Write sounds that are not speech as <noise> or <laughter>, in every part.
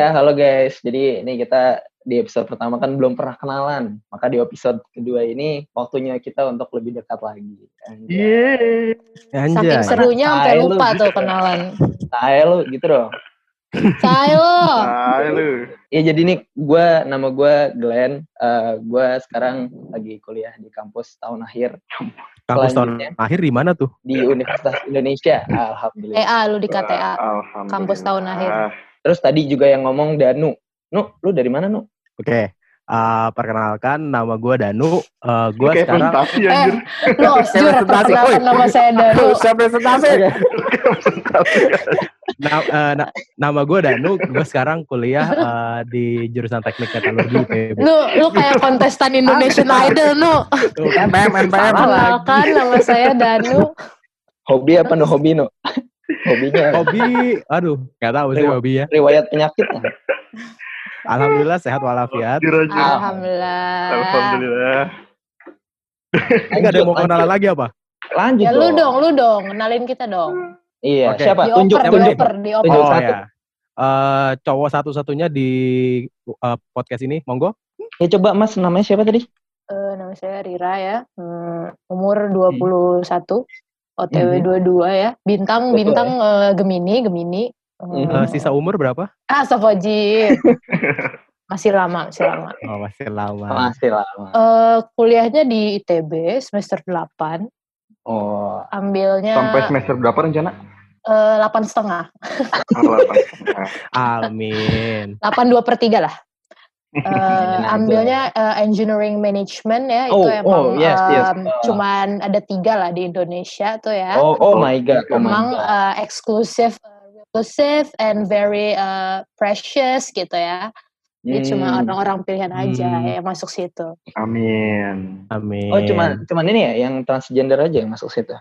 Iya, halo guys. Jadi ini kita di episode pertama kan belum pernah kenalan. Maka di episode kedua ini waktunya kita untuk lebih dekat lagi. Yeay. Saking serunya sampai lu. lupa tuh kenalan. Saya lu gitu dong. Say lo. Hai lu. Iya jadi nih gue nama gue Glenn. Eh gue sekarang lagi kuliah di kampus tahun akhir Kampus tahun akhir di mana tuh? di Universitas Indonesia. Alhamdulillah. EA lu di KTA. Alhamdulillah. Kampus tahun akhir. Terus tadi juga yang ngomong Danu. Nu, lu dari mana Nu? Oke. eh, perkenalkan nama gue Danu. Eh gue Kayak sekarang presentasi Eh, anjir. Lo osjur presentasi. perkenalkan Woi. nama saya Danu. <laughs> siapa presentasi? Oke. Kayak presentasi. Na- eh, na- nama gue Danu. Gue sekarang kuliah eh, di jurusan teknik metalurgi IPB. Lu lu kayak kontestan Indonesian Idol nu. Tuh kan PM, PM. Perkenalkan nama saya Danu. Hobi apa no hobi No? Hobinya Hobi, aduh, nggak tahu sih hobi ya. riwayat penyakit. Alhamdulillah sehat walafiat. Alhamdulillah. Alhamdulillah. Enggak ada yang mau kenalan lagi apa? Lanjut Ya lu dong, lu dong, kenalin kita dong. Iya, Oke. siapa? Tunjuk, Dioper, tunjuk. dioper, dioper. Tunjuk Oh satu. ya. Eh, cowok satu-satunya di eh, podcast ini, monggo. Ya coba Mas, namanya siapa tadi? Eh, nama saya Rira ya. Hmm, umur 21. OTW Mhm. 22 ya. Bintang Betul, bintang eh, Gemini, Gemini. Hmm. Eh, sisa umur berapa? Ah, Astagfirullahaladzim. <laughs> masih lama, masih lama. Oh masih lama. Masih lama. Eh, kuliahnya di ITB semester 8. Oh, Ambilnya Sampai semester berapa rencana? eh, 8 setengah. Delapan. <laughs> Amin. 8 2 per 3 lah. Eh, Nah, <laughs> ambilnya eh, engineering management ya Oh, itu emang oh, yes, yes. em, cuman ada tiga lah di Indonesia tuh ya. oh, oh my god, oh my emang god. uh, exclusive uh, exclusive and very uh, precious gitu ya. Jadi cuma Hmm. orang-orang pilihan aja Hmm. yang masuk situ. Amin. Amin. Oh, cuman cuman ini ya yang transgender aja yang masuk situ.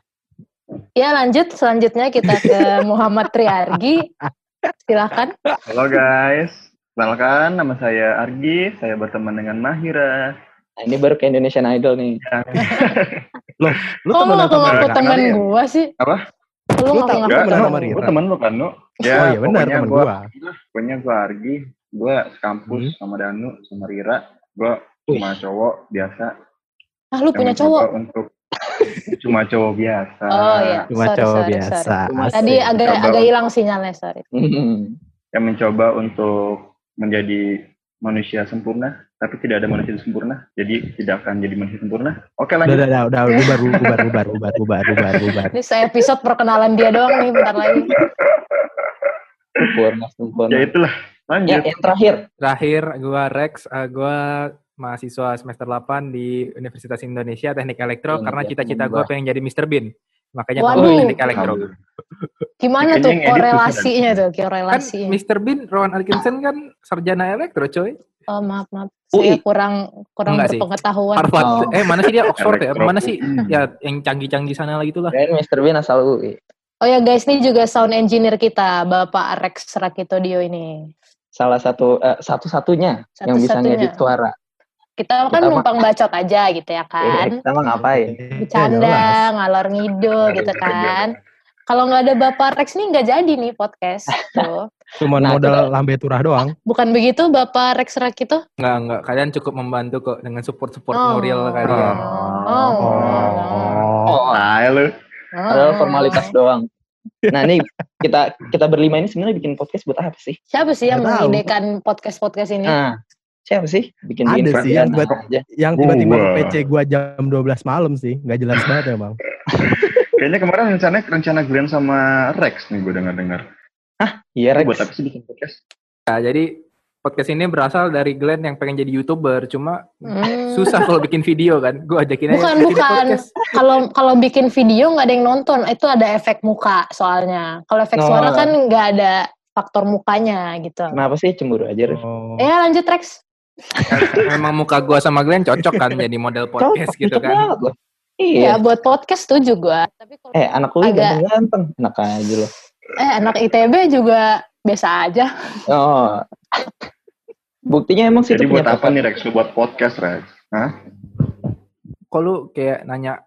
Ya lanjut selanjutnya kita ke <laughs> Muhammad Triargi. Silakan. Halo guys. Kenalkan, nama saya Argi. Saya berteman dengan Mahira. Nah, ini baru ke Indonesian Idol nih. <laughs> Lu Kok lu temenan sama ngaku-ngaku Rira? temen Kalian. gua sih? Apa? Lu Lu tau ngaku-ngaku gak? temen sama gua. Rira? Gue temen lu kan, Nu? Ya, oh iya benar pokoknya teman gua, gua. Pokoknya gue Argi. Gue sekampus Hmm. sama Danu, sama Rira. Gue cuma cowok biasa. Ah lu punya cowok? Untuk <laughs> cuma cowok biasa. Oh iya. Cuma Sorry, cowok sorry, biasa. sorry. Tadi agak agak hilang sinyalnya, sorry. Yang mencoba untuk menjadi manusia sempurna, tapi tidak ada manusia sempurna, jadi tidak akan jadi manusia sempurna. Oke Udah, lanjut. udah, udah, udah, bubar, bubar, bubar, bubar, bubar, bubar, bubar. Ini saya episode perkenalan dia doang nih bentar lagi. Sempurna, sempurna. Ya itulah. Ya, Lanjut. yang terakhir. Terakhir, gua Rex, uh, gua mahasiswa semester 8 di Universitas Indonesia Teknik Elektro Iya, karena iya, cita-cita gua pengen jadi Mr. Bean. Makanya Waduh. gua Teknik Elektro. Gimana Kayaknya tuh korelasinya tuh, Kan korelasinya? Mr. Bean, Rowan Atkinson kan sarjana elektro, coy. Oh, maaf, maaf. UI. Saya kurang kurang Enggak sih. berpengetahuan. Harvard. Oh. Eh, mana sih dia Oxford ya? Mana sih? Ya, yang canggih-canggih sana lagi itulah. Dan Mr. Bean asal UI. Oh ya guys, ini juga sound engineer kita, Bapak Rex Rakitodio ini. Salah satu eh, satu-satunya yang bisa ngedit suara. Kita kan Kita numpang bacot aja gitu ya Eh, kan. kita mah ngapain? Bercanda, ngalor ngidul gitu kan. Kalau nggak ada Bapak Rex nih nggak jadi nih podcast. <laughs> Tuh. Cuman Nah, modal lambe turah doang. Bukan begitu Bapak Rex Rakito? Enggak, enggak. Kalian cukup membantu kok dengan support-support Oh. moral kalian. Oh. Oh. Oh, Nah, lu. padahal formalitas doang. Nah, nih kita kita berlima ini sebenarnya bikin podcast buat apa sih? Siapa sih yang Nggak mengidekan podcast-podcast ini? Nah, siapa sih bikin Ada bikin sih yang buat- aja. Yang tiba-tiba. PC gua jam 12 malam sih. Nggak jelas banget emang. <laughs> Kayaknya kemarin rencananya rencana Glenn sama Rex nih gue dengar-dengar. Iya, Rex. Buat apa sih bikin podcast? Nah, jadi podcast ini berasal dari Glenn yang pengen jadi YouTuber, cuma Hmm. susah kalau bikin video kan. Gue ajakin aja Bukan, bikin bukan. podcast. Kalau kalau bikin video nggak ada yang nonton, itu ada efek muka soalnya. Kalau efek Oh. suara kan nggak ada faktor mukanya gitu. Kenapa sih cemburu aja? Oh. Ya lanjut Rex. <laughs> Memang muka gua sama Glenn cocok kan jadi model podcast Cocok, gitu cocok kan. banget loh. Ya Iya. buat podcast tuh juga. Tapi kalau Eh, anak lu Agak- ganteng-ganteng. Enak aja loh. eh anak ITB juga biasa aja. Oh. Buktinya emang sih Jadi buat punya apa nih Rex? Lu buat podcast Rex? Hah? Kok lu kayak nanya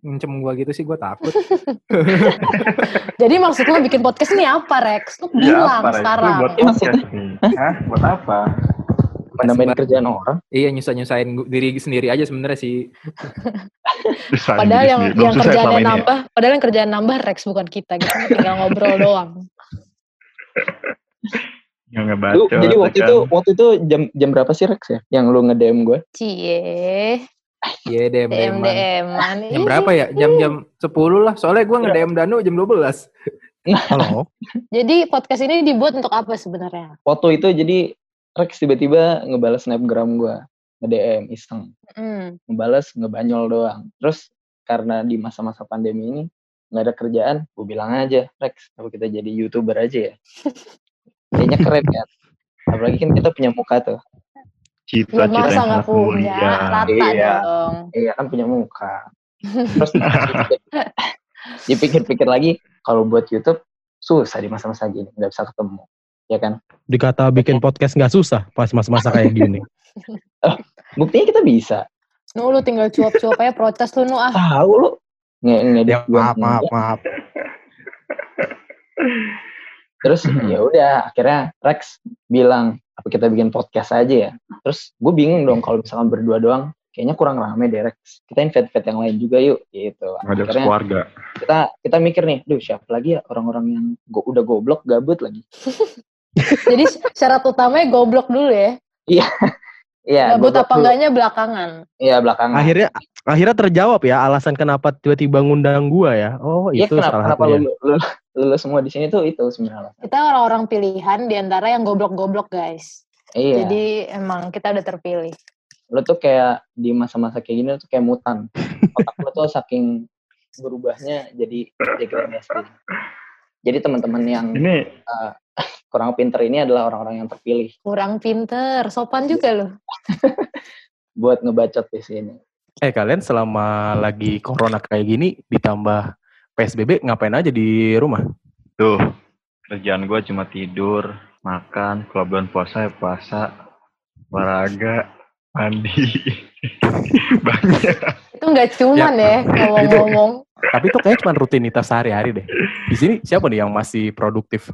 Ngancem gua gitu sih gua takut. <laughs> Jadi maksud lo bikin podcast ini apa Rex? Lu Ya, bilang apa, Rex? Lu sekarang. buat podcast nih. Hah? Buat apa? Nambahin kerjaan orang. Iya nyusah-nyusahin diri sendiri aja sebenarnya sih. <laughs> Padahal yang sendiri. Belum yang kerjaannya ya. nambah, padahal yang kerjaan nambah Rex bukan kita. Kita tinggal ngobrol <laughs> doang. <laughs> Yang Lu, ngebacot. jadi waktu ya itu kan? waktu itu jam jam berapa sih Rex ya? Yang lu nge-DM gue? Cie, Iya DM DM DM. DM Jam berapa ya? Jam-jam 10 lah. Soalnya gua nge-DM Danu jam 12. Halo. Jadi podcast ini dibuat untuk apa sebenarnya? Waktu itu jadi Rex tiba-tiba ngebales snapgram gue, nge-DM iseng, Hmm. ngebales ngebanyol doang. Terus karena di masa-masa pandemi ini nggak ada kerjaan, gue bilang aja Rex, apa kita jadi youtuber aja ya? <laughs> Kayaknya keren kan? Apalagi kan kita punya muka tuh. Cita-cita masa yang nggak sangat punya, rata Iya. dong. Iya kan punya muka. Terus <laughs> dipikir-pikir lagi, kalau buat YouTube susah di masa-masa gini, nggak bisa ketemu, ya kan? Dikata bikin podcast nggak susah pas masa-masa kayak gini. <laughs> Buktinya kita bisa. Nu lu tinggal cuap-cuap aja protes lu nu ah. Tahu lu nge ngedit Ya, maaf, maaf, maaf. Terus ya udah akhirnya Rex bilang apa kita bikin podcast aja ya. Terus gue bingung dong kalau misalkan berdua doang, kayaknya kurang rame deh Rex. Kita invite-invite yang lain juga yuk gitu. Ngajak Akhirnya keluarga. kita kita mikir nih, duh siapa lagi ya orang-orang yang go, udah goblok gabut lagi. <laughs> Jadi syarat utamanya goblok dulu ya. Iya, Gabut goblok apa enggaknya belakangan. Iya belakangan. Akhirnya akhirnya terjawab ya alasan kenapa tiba-tiba ngundang gua ya. Oh, Iya itu kenapa, salah kenapa lu, lu, lu, lu semua di sini tuh itu sebenarnya. Kita orang-orang pilihan di antara yang goblok-goblok guys. Iya. Jadi emang kita udah terpilih. lu tuh kayak di masa-masa kayak gini lu tuh kayak mutan. <laughs> Otak lu tuh saking berubahnya jadi degradasi. Jadi teman-teman yang Ini kurang pinter ini adalah orang-orang yang terpilih Kurang pinter, sopan juga loh. <laughs> buat ngebacot di sini. Eh kalian selama lagi corona kayak gini ditambah PSBB ngapain aja di rumah? tuh kerjaan gue cuma tidur, makan, kalau bulan puasa ya puasa, olahraga, mandi. <laughs> Banyak. Itu nggak cuman ya, ngomong-ngomong. Tapi itu kayaknya cuma rutinitas sehari-hari deh. Di sini siapa nih yang masih produktif?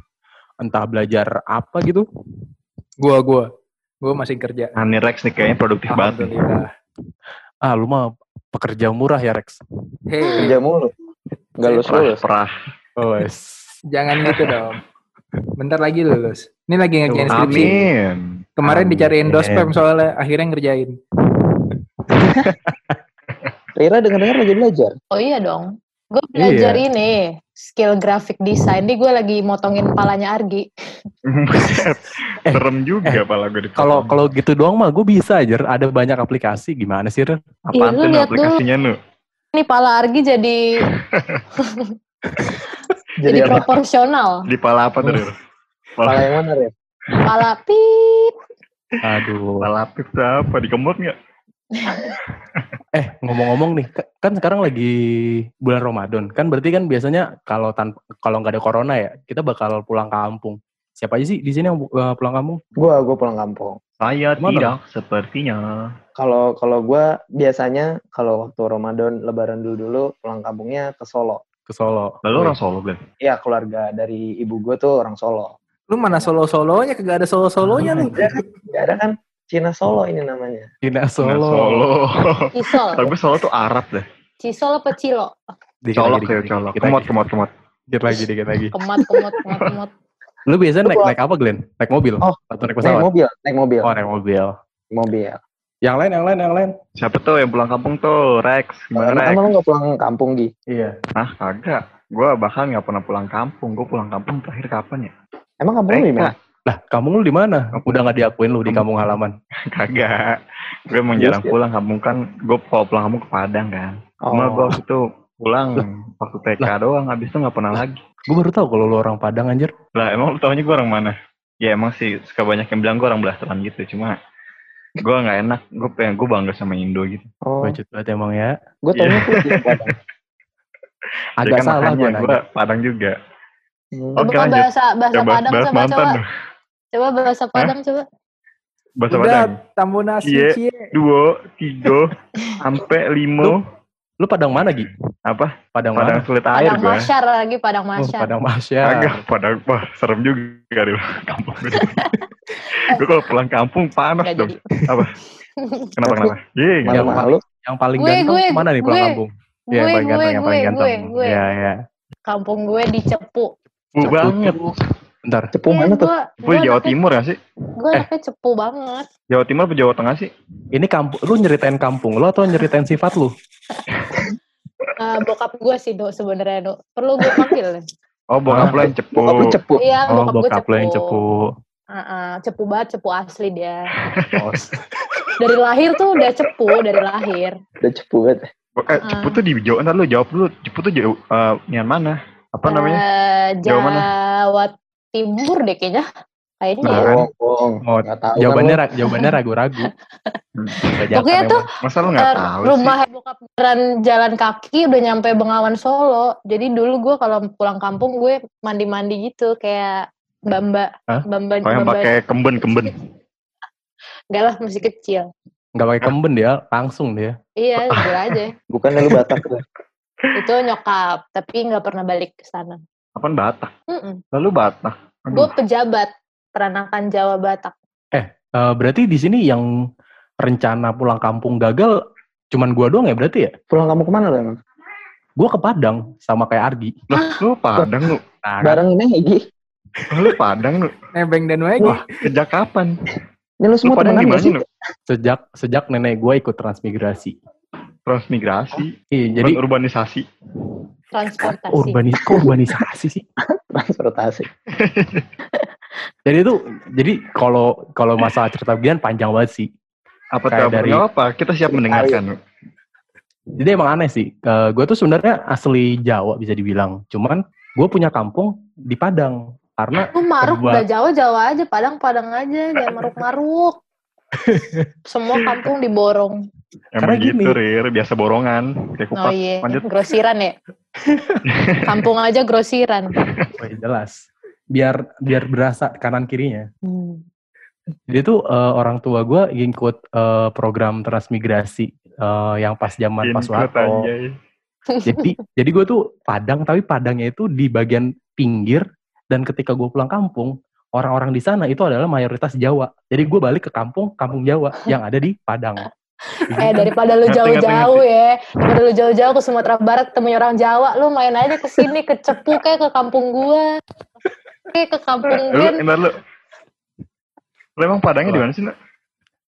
Entah belajar apa gitu? Gua gua. Gua masih kerja. Nah, nih Rex nih kayaknya produktif banget. Ah, lu mah pekerja murah ya, Rex. Hei, Kerja mulu. Nggak lulus lulus. perah. Oh, wes. jangan gitu dong. Bentar lagi lulus. Ini lagi ngerjain skripsi. Amin. Kemarin Amin. dicariin dospem soalnya akhirnya ngerjain. Rira dengar-dengar lagi belajar. Oh iya dong. Gue belajar Iya. ini, skill graphic design. Ini gue lagi motongin palanya Argi. Buset. <laughs> Serem juga eh, pala gue Kalau kalau gitu doang mah gue bisa aja. Ada banyak aplikasi. Gimana sih, Ren? apaan Iya, lihat dulu. aplikasinya nu? Ini pala Argi <laughs> jadi jadi apa? proporsional. Di pala apa tuh? Rir? Pala Pala, yang mana ya? Pala pip. Aduh. pala lapis tuh apa? Di kemot nggak? Eh, ngomong-ngomong nih, ka- kan sekarang lagi bulan Ramadan. Kan berarti kan biasanya kalau tanpa kalau nggak ada corona ya, kita bakal pulang kampung. Siapa aja sih di sini yang eh, pulang kampung? Gua gua pulang kampung. Saya Ke mana? tidak sepertinya. Kalau kalau gua biasanya kalau waktu Ramadan Lebaran dulu dulu pulang kampungnya ke Solo. Ke Solo. Lalu orang Solo kan? Iya keluarga dari ibu gua tuh orang Solo. Lu mana solo-solonya kagak ada solo-solonya lu. Gak ada kan Cina Solo ini namanya. Cina Solo. Solo. Cisol. Tapi Solo tuh Arab deh. Cisol apa Cilo? Dikit Colok lagi, ya, dikit, colok. dikit Kemot, lagi. kemot, kemot. Dikit lagi, dikit lagi. Kemat, kemot, kemot, kemot. Lu biasanya Lu naik naik apa, Glenn? Naik mobil? Oh, Atau naik Naik pesawat? mobil, naik mobil, Oh, naik mobil. mobil. Yang lain, yang lain, yang lain. Siapa tuh yang pulang kampung tuh? Rex. Gimana Rex? emang lu gak pulang kampung Gi? Iya. Hah, kagak. Gue bahkan nggak pernah pulang kampung. Gue pulang kampung terakhir kapan ya? Emang kampung lu di mana? Lah, kamu lu di mana? Udah nggak diakuin lu di Kampung. halaman. <laughs> Kagak. Gue emang Yes, jarang ya. pulang kampung kan. Gue kalau pulang kampung ke Padang kan. Cuma gue Oh, waktu itu pulang waktu TK doang. Habis itu nggak pernah lagi. Gue baru tahu kalau lu orang Padang anjir. Lah emang lu taunya gue orang mana? Ya emang sih suka banyak yang bilang gue orang belasteran gitu. Cuma gue nggak enak. Gue pengen gue bangga sama Indo gitu. oh. Bacot banget emang ya. gue taunya tuh di Padang. Agak salah gue gue nanya. Padang juga. Hmm. Oke, Coba lanjut. bahasa bahasa Padang coba mantan coba. Coba bahasa Padang coba. Bahasa Udah, Padang. tambah nasi, Iya. cie. Dua, tiga, <laughs> sampai lima. Lu Padang mana, Gi? Apa? Padang, Padang mana? sulit air Padang gue. Masyar lagi, Padang Oh, Masyar. Padang Masyar. Agak Padang, wah serem juga di kampung gue. <laughs> gue kalau pulang kampung panas dong. jadi. Apa? <laughs> Kenapa kenapa? Iya, Yang. Yang paling Gue, ganteng gue, mana nih pulang gue. kampung? Iya, yang Gue, paling gue, ganteng, yang paling gue, ganteng. gue, gue. Iya, iya. Kampung gue di Cepu. Bu banget. Bentar. Cepu mana tuh? Gue, Gue di Jawa Timur ya sih? Gue Eh. anaknya Cepu banget. Jawa Timur apa Jawa Tengah sih? Ini kampung, lu nyeritain kampung lu atau nyeritain sifat lu? <laughs> Eh, bokap gue sih, Do, sebenarnya, Do. Perlu gue panggil. Oh, bokap lo yang cepu. Bokap lu cepu. Iya, Oh, bokap gue bokap Cepu. lu yang cepu. Heeh, cepu banget, cepu asli dia. <laughs> Dari lahir tuh udah cepu, dari lahir. Udah cepu banget. Eh, cepu tuh di Jawa, ntar lu jawab dulu. Cepu tuh jauh, eh, yang mana? Apa namanya? Eh, Jawa mana? Timur deh kayaknya. Kayaknya ya. Nah, Bohong, bohong. Oh, Nggak tahu jawabannya kan ra- jawabannya ragu-ragu. Jatah Pokoknya emang. tuh, Masa lu nggak Eh, tahu sih? rumah bokap beneran jalan kaki udah nyampe Bengawan Solo. Jadi dulu gue kalau pulang kampung gue mandi-mandi gitu kayak Bamba, Hah? Bamba, Oh, yang pakai kemben-kemben. Enggak <laughs> lah masih kecil. Nggak pakai kemben dia, langsung dia. Iya, <laughs> gila aja. Bukan lu Batak tuh. Itu nyokap, tapi nggak pernah balik ke sana. Apaan Batak? Mm-mm. Lalu Batak. Gue pejabat peranakan Jawa Batak. Eh, berarti di sini yang rencana pulang kampung gagal cuman gua doang ya berarti ya? Pulang kamu ke mana lu emang? Gua ke Padang sama kayak Argi. Lah, lu Padang lu. Nah, Bareng ini Egi. Lu Padang lu. Nebeng dan Wegi. Wah, sejak kapan? Ini lu Lu semua Padang temenan gimana gak sih? lu? sejak sejak nenek gua ikut transmigrasi. Transmigrasi, Iya, jadi jadi urbanisasi. Transportasi. urbanis kok urbanisasi sih. <laughs> Transportasi. <laughs> Jadi itu jadi kalau kalau masalah cerita beginian panjang banget sih. Apa Kayak dari- apa, kita siap mendengarkan. lu. Jadi emang aneh sih. gue tuh sebenarnya asli Jawa bisa dibilang. Cuman gue punya kampung di Padang karena Lu maruk udah Jawa Jawa aja, Padang Padang aja, jangan maruk-maruk. <laughs> Semua kampung diborong. Karena Emang gini. gitu, Rir. Biasa borongan. Kayak Oh kupat. iya, Lanjut. grosiran ya. <laughs> Kampung aja grosiran. oh, iya, jelas biar biar berasa kanan kirinya. Hmm. Jadi tuh eh, orang tua gue ngikut eh, program transmigrasi eh, yang pas zaman Soeharto. anjay. Jadi jadi gue tuh Padang tapi Padangnya itu di bagian pinggir dan ketika gue pulang kampung orang-orang di sana itu adalah mayoritas Jawa. Jadi gue balik ke kampung kampung Jawa yang ada di Padang. Eh <laughs> daripada lu jauh-jauh ya, daripada lu jauh-jauh ke Sumatera Barat ketemu orang Jawa, lu main aja ke sini ke Cepu kayak ke kampung gua. Kayak ke kampung Lu, ntar lu. Lu emang Padangnya di mana sih, Nak?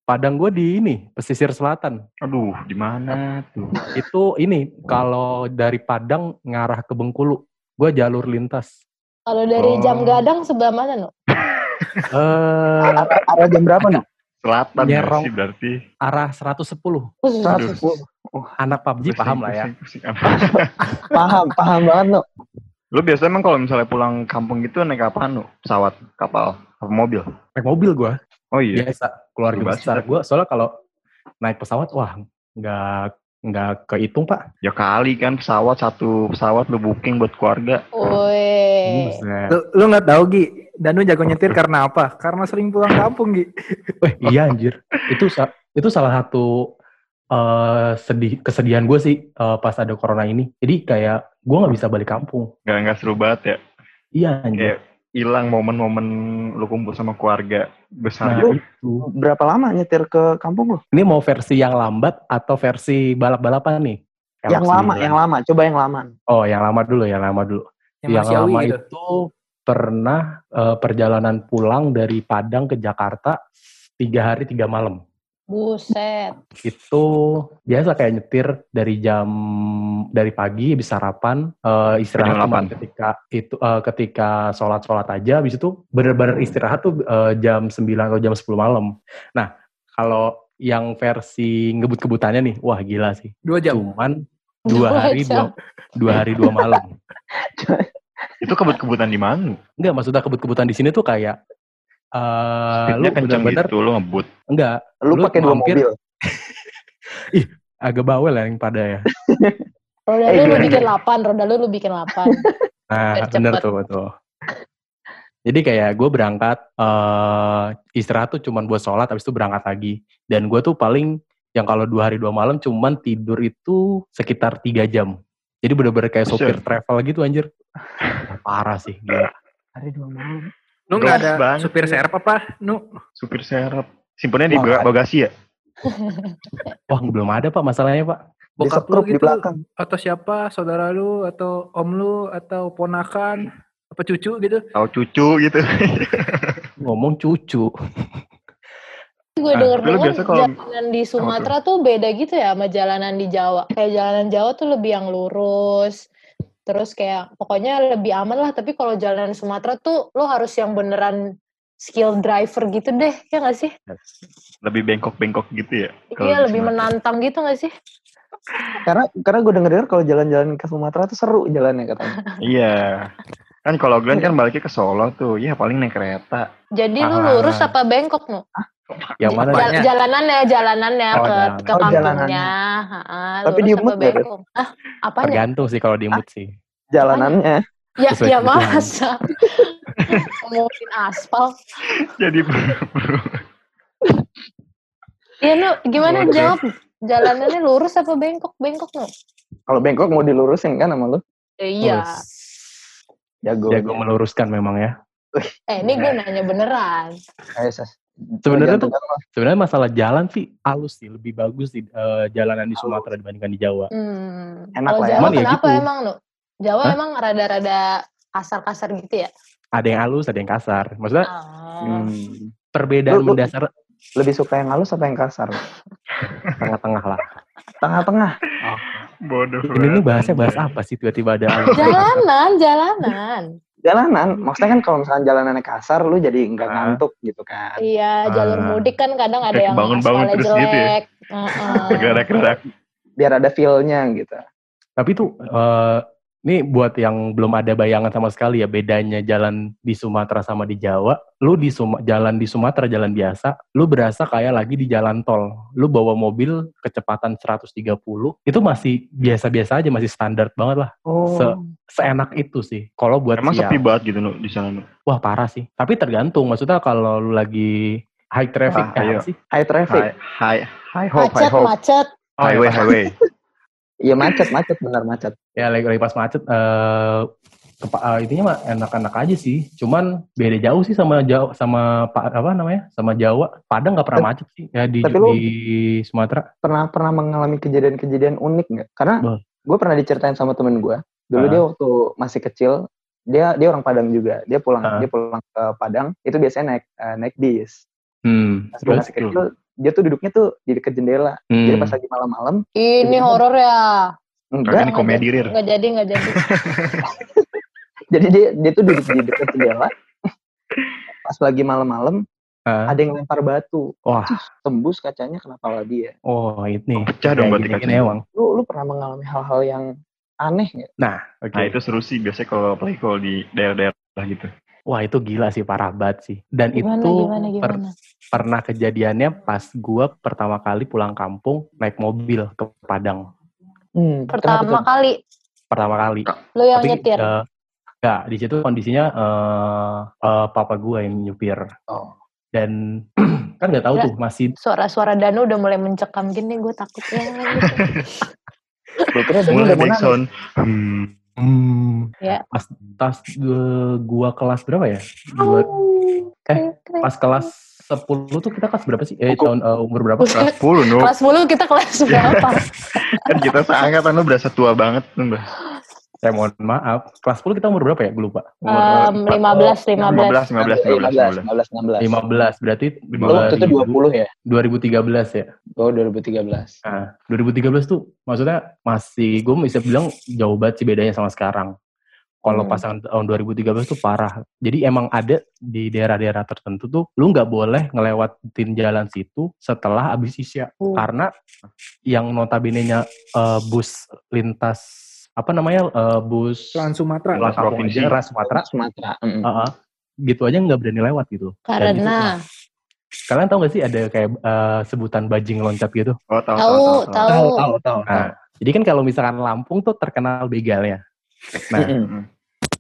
Padang gue di ini pesisir selatan. Aduh, di mana tuh? Itu ini kalau dari Padang ngarah ke Bengkulu, gue jalur lintas. Kalau dari Oh. jam gadang sebelah mana, no? Eh Arah, arah jam berapa nih? Selatan nggak Nyerong. sih berarti. arah 110. Khusus. 110. Anak PUBG paham lah ya. Pusing, pusing. <laughs> Paham, paham banget lo. Lu biasanya emang kalau misalnya pulang kampung gitu naik apaan lu? Pesawat, kapal, apa mobil? Naik mobil gue. Oh iya. biasa keluarga Bebas, besar ya. gue soalnya kalau naik pesawat wah nggak nggak kehitung pak Ya kali kan pesawat satu pesawat lu booking buat keluarga. Woi. Buset. Lu, lu nggak tahu Gi, Danu jago nyetir karena apa? Karena sering pulang kampung Gi. Weh, iya anjir itu sa- itu salah satu eh, sedih kesedihan gue sih eh, pas ada corona ini jadi kayak gue nggak bisa balik kampung Gak nggak seru banget ya. iya anjir Kayak hilang momen-momen lu kumpul sama keluarga besar nah gitu. itu Berapa lama nyetir ke kampung lo? ini mau versi yang lambat atau versi balap balapan nih Yang Kalau lama, yang lama. Coba yang lama. oh yang lama dulu yang lama dulu Yang, yang lama gitu. itu pernah eh, perjalanan pulang dari Padang ke Jakarta tiga hari tiga malam Buset. itu biasa kayak nyetir dari jam dari pagi habis sarapan eh, istirahat Jam cuma 8. ketika itu eh, ketika sholat sholat aja habis itu bener-bener istirahat tuh eh, jam 9 atau jam 10 malam nah kalau yang versi ngebut-kebutannya nih wah gila sih Dua jam. cuman dua hari dua, dua hari dua malam <laughs> Itu kebut-kebutan di mana? enggak maksudnya kebut-kebutan di sini tuh kayak eh lu Speednya bener-bener gitu, lu ngebut. enggak Lu, Lu pakai dua mobil. <laughs> agak bawel ya yang pada ya <laughs> Roda Eh, lu lu gimana? bikin 8, roda lu lu bikin 8. <laughs> Nah, bener tuh, betul. Jadi kayak gue berangkat, eh istirahat tuh cuman buat sholat, habis itu berangkat lagi. Dan gue tuh paling, yang kalau dua hari dua malam cuman tidur itu sekitar tiga jam. Jadi bener-bener kayak sopir travel gitu anjir. Parah sih, gila. Hari dua malam. Lu nggak ada banget. supir serep apa? Nu? Supir serap. Simpennya di Wah, ada. bagasi ya? <laughs> Wah, belum ada Pak masalahnya Pak. Di Bokap lu setruk di gitu? belakang. Atau siapa? Saudara lu? Atau om lu? Atau ponakan? Apa cucu gitu? Tahu cucu gitu. <laughs> Ngomong cucu. Gue Nah, denger dengar kalau- jalanan di Sumatera tuh beda gitu ya sama jalanan di Jawa. Kayak jalanan Jawa tuh lebih yang lurus. Terus kayak pokoknya lebih aman lah. Tapi kalau jalanan Sumatera tuh lo harus yang beneran skill driver gitu deh. Ya gak sih? Lebih bengkok-bengkok gitu ya? Iya lebih Sumatera. menantang gitu gak sih? Karena karena gue denger denger kalau jalan-jalan ke Sumatera tuh seru jalannya katanya. Iya. Kan kalau Glenn kan baliknya ke Solo tuh. Ya paling naik kereta. Jadi lu Ah. lurus apa bengkok no? Yang mana? Jal- Apanya? jalanannya, jalanannya Oh, ke, jalan. ke Oh, kampungnya. Ha-ha, Tapi lurus di apa bengkok? Ah, apanya? Tergantung sih kalau di mood sih. Jalanannya. Ya, Sesuai ya masa. <laughs> Ngomongin aspal. Jadi buru-buru. Iya, Nu, gimana Oke. jawab? Jalanannya lurus apa bengkok? Bengkok, Nu? Kalau bengkok mau dilurusin kan sama lu? Iya. Terus, Jago. Jago meluruskan memang ya. Eh, ini gue nanya beneran. Ayo, Sas. Sebenarnya tuh sebenarnya masalah jalan sih halus sih, lebih bagus di eh, jalanan di Sumatera dibandingkan di Jawa. Hmm. Enak Kalau lah ya. Jawa ya kenapa gitu. emang, Nu? Jawa Hah? emang rada-rada kasar-kasar gitu ya? Ada yang halus, ada yang kasar. Maksudnya Ah. Hmm. perbedaan Lu- lu- mendasar Lebih suka yang halus apa yang kasar? <laughs> tengah-tengah lah. Tengah-tengah. Bodoh Ini bahasnya bahas apa sih tiba-tiba ada? <laughs> Jalanan, jalanan. Jalanan. Maksudnya kan kalau misalkan jalanannya kasar, lu jadi nggak Ah. ngantuk gitu kan. Iya, jalur Ah. mudik kan kadang ada yang bangun-bangun terus gitu ya? jelek. <laughs> Heeh. Gerak-gerak. Biar ada feel-nya gitu. Tapi tuh eh ini buat yang belum ada bayangan sama sekali ya bedanya jalan di Sumatera sama di Jawa. Lu di Suma- jalan di Sumatera jalan biasa, lu berasa kayak lagi di jalan tol. Lu bawa mobil kecepatan 130, itu masih biasa-biasa aja, masih standar banget lah. Oh. Se- Seenak itu sih. Kalau buat Emang siang, sepi banget gitu Nu, di sana wah parah sih. Tapi tergantung, maksudnya kalau lu lagi high traffic, Wah, eh, ayo. sih? High traffic. High, high, high hope, high Macet, hope. macet. Highway, highway. <laughs> Iya macet, macet benar macet. ya lagi, lagi pas macet eh kepa- eh, intinya mah enak-enak aja sih cuman beda jauh sih sama Jawa sama pak apa namanya sama Jawa Padang nggak pernah macet sih ya di tapi di Sumatera Pernah pernah mengalami kejadian-kejadian unik nggak? Karena gue pernah diceritain sama temen gue. Dulu Ah. dia waktu masih kecil, dia dia orang Padang juga. Dia pulang Ah. dia pulang ke Padang itu biasanya naik eh, naik bis. hmm, Pas masih kecil, dia tuh duduknya tuh di dekat jendela. Jadi hmm. pas lagi malam-malam, Ini horor ya. enggak. Nih komedi rir. Nggak jadi, nggak jadi. <laughs> Jadi dia dia tuh duduk di dekat jendela. pas lagi malam-malam, Ah. ada yang lempar batu. wah Tembus kacanya kena kepala dia. oh ini Pecah dong berarti kacanya. emang Lu lu pernah mengalami hal-hal yang aneh nggak? oke Nah itu seru sih biasanya kalau apalagi kalau di daerah-daerah gitu. Wah itu gila sih parah banget sih dan Gimana, itu gimana, per- gimana? pernah kejadiannya pas gua pertama kali pulang kampung naik mobil ke Padang Hmm, Pertama kali, pertama kali lu yang tapi nyetir. eh, nggak di situ kondisinya eh eh, papa gua yang nyupir Oh. dan <clears throat> kan nggak tahu tuh masih Suara-suara Danu udah mulai mencekam gini, gue takut ya. gitu. Gua kira udah mau nangis. Hmm. Hmm, Ya. pas tas gua, gua kelas berapa ya Dua, eh, pas kelas 10 tuh kita kelas berapa sih eh tahun eh, umur berapa. Kelas 10 Nu. Kelas 10 <laughs> kita kelas <laughs> berapa? Kan kita seangkatan lu berasa tua banget. Mbak. Saya mohon maaf kelas 10 kita umur berapa ya gue lupa Em, 15, 15. 15, 15, 15, 15, 15. 15 berarti Lu waktu itu 20 ya? 2013 ya Oh, 2013. Nah, 2013 tuh maksudnya masih gue bisa bilang jauh banget sih bedanya sama sekarang. Kalau Hmm. pasangan tahun 2013 tuh parah. Jadi emang ada di daerah-daerah tertentu tuh lu nggak boleh ngelewatin jalan situ setelah habis isya. Hmm. Karena yang notabene-nya eh, bus lintas apa namanya eh, bus Trans Sumatera. kampung Provinsi. ras Sumatera, Sumatera. mm. Heeh. gitu aja nggak berani lewat gitu. Dan itu Karena Kalian tahu gak sih ada kayak eh, sebutan bajing loncat gitu? Oh, tahu, tahu, tahu. tahu, tahu. Nah, jadi kan kalau misalkan Lampung tuh terkenal begalnya. Nah,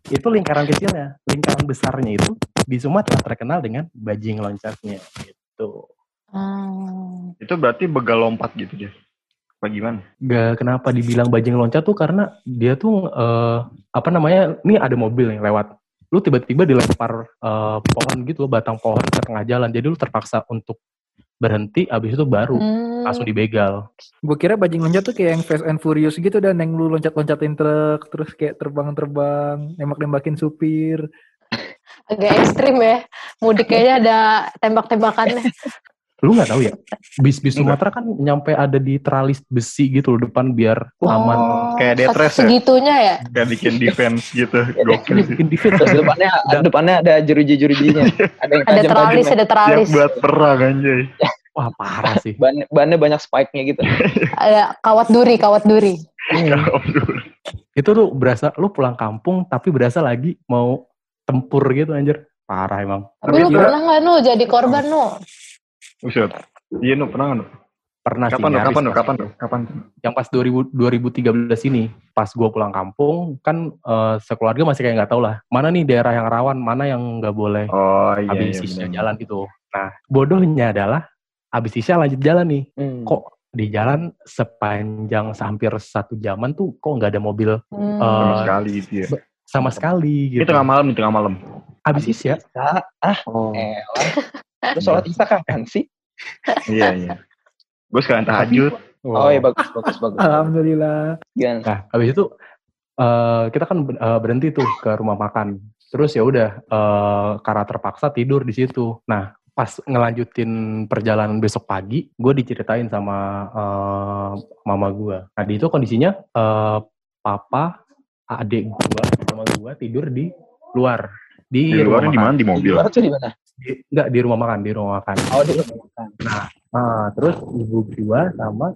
itu lingkaran kecilnya, lingkaran besarnya itu di Sumatera terkenal dengan bajing loncatnya gitu. Hmm. Itu berarti begal lompat gitu dia. Apa gimana? Gak kenapa dibilang bajing loncat tuh karena dia tuh eh, apa namanya? Ini ada mobil yang lewat. Lu tiba-tiba dilempar eh, pohon gitu loh, batang pohon ke tengah jalan. Jadi lu terpaksa untuk berhenti, abis itu baru Hmm. langsung dibegal. Gue kira bajing loncat tuh kayak yang Fast and Furious gitu dan yang lu loncat-loncatin truk terus kayak terbang-terbang, nembak-nembakin supir. Agak ekstrim ya. Mudik kayaknya ada tembak-tembakannya. <laughs> Lu nggak tahu ya? Bis-bis. Sumatera kan nyampe ada di teralis besi gitu loh depan biar aman. Oh, kayak death race ya? Segitunya ya? Kayak bikin defense gitu. <laughs> Gokil bikin defense <laughs> depannya depannya ada jeruji-jerujinya. Ada yang Ada teralis, ada Siap teralis. buat perang anjay. <laughs> Wah parah sih. Ban bannya banyak spike-nya gitu. Ada kawat duri, kawat duri. Kalau dulu. itu tuh berasa lu pulang kampung tapi berasa lagi mau tempur gitu anjir. Parah emang. Tapi lu Tapi pernah nggak nu jadi korban nu? Buset. Iya, nu pernah nggak, nu? Pernah sih Kapan, nu? nyaris Kapan, nu? lah. Kapan, nu? Kapan? Yang pas 2000, 2013 ini, pas gua pulang kampung, kan eh, sekeluarga masih kayak nggak tahu lah, mana nih daerah yang rawan, mana yang nggak boleh Oh, iya, habis iya. bener. jalan gitu. Nah, bodohnya adalah habis sisa lanjut jalan nih. Hmm. Kok di jalan sepanjang hampir satu jaman tuh kok nggak ada mobil Hmm. Sama Eh, sekali gitu ya. sama sekali Ini gitu. tengah malam nih, tengah malam. Habis sisa, Ah, ah, Oh. <laughs> Terus sholat isya kapan sih? Iya, iya. Gue sekalian tahajud. Oh, iya bagus, bagus, bagus. Alhamdulillah. Gimana? Nah, habis itu eh, kita kan eh, berhenti tuh ke rumah makan. Terus ya udah eh, karena terpaksa tidur di situ. Nah, pas ngelanjutin perjalanan besok pagi, gue diceritain sama eh, mama gue. Nah, di itu kondisinya eh, papa, adik gue, sama gue tidur di luar. Di, Di luarnya rumah di mana? Di Di mobil. luar tuh di mana? Di- enggak, di rumah makan, di rumah makan. Oh, di rumah makan. Ah, terus ibu gue sama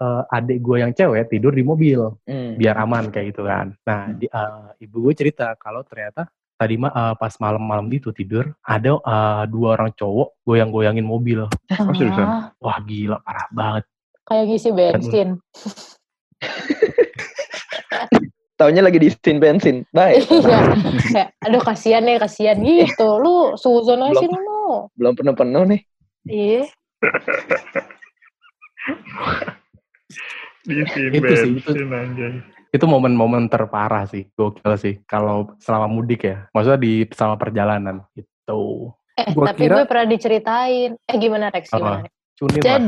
eh, adik gue yang cewek tidur di mobil Hmm. biar aman kayak gitu kan. Nah, di, eh, ibu gue cerita kalau ternyata tadi ma- eh, pas malam-malam itu tidur ada eh, dua orang cowok goyang-goyangin mobil. Oh, seriusan? Ah, Wah gila parah banget. kayak ngisi bensin. <laughs> Taunya lagi diisiin bensin. Baik. <laughs> Iya. Kayak, aduh kasihan nih, kasihan <laughs> gitu. Lu suzon aja sih nu. Belum penuh-penuh nih. Iya. <laughs> Diisiin Itu sih, itu- bensin, anjay. Itu momen-momen terparah sih, gokil sih. Kalau selama mudik ya, maksudnya di selama perjalanan gitu. Eh, Gua tapi kira- gue pernah diceritain. Eh, gimana Rex? Gimana? Cunit lah.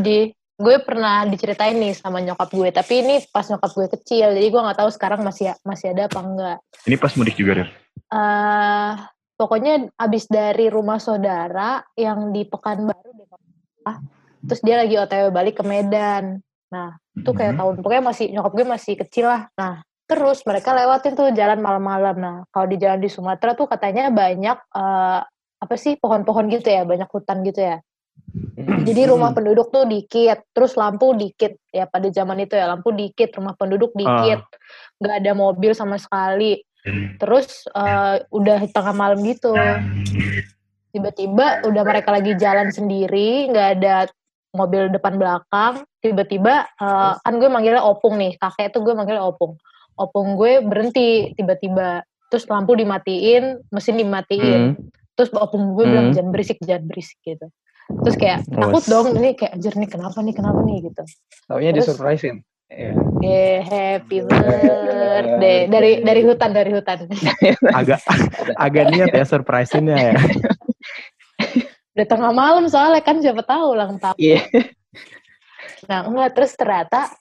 Gue pernah diceritain nih sama nyokap gue. Tapi ini pas nyokap gue kecil. Jadi gue nggak tahu sekarang masih masih ada apa enggak. Ini pas mudik juga, Rir. eh pokoknya abis dari rumah saudara yang di Pekanbaru deh. salah. Terus dia lagi OTW balik ke Medan. Nah, itu kayak Mhm. tahun pokoknya masih nyokap gue masih kecil lah. Nah, terus mereka lewatin tuh jalan malam-malam. Nah, kalau di jalan di Sumatera tuh katanya banyak eh, apa sih pohon-pohon gitu ya, banyak hutan gitu ya. <clears throat> Jadi rumah penduduk tuh dikit, terus lampu dikit ya pada zaman itu ya lampu dikit, rumah penduduk dikit, nggak ada mobil sama sekali. Terus eh, udah tengah malam gitu, tiba-tiba udah mereka lagi jalan sendiri, nggak ada mobil depan belakang. Tiba-tiba eh, kan gue manggilnya opung nih, kakek tuh gue manggilnya opung. Opung gue berhenti tiba-tiba, terus lampu dimatiin, mesin dimatiin. Hmm. Terus opung gue bilang Hmm. jangan berisik, jangan berisik gitu. Terus kayak takut dong, ini kayak anjir nih kenapa nih, kenapa nih gitu. Taunya Terus- disurprisein. Iya. Eh, happy birthday dari dari hutan dari hutan. <laughs> Agak agak niat ya surprise-nya ya. <laughs> Udah tengah malam soalnya kan siapa tahu ulang tahun. Iya. Nah enggak terus ternyata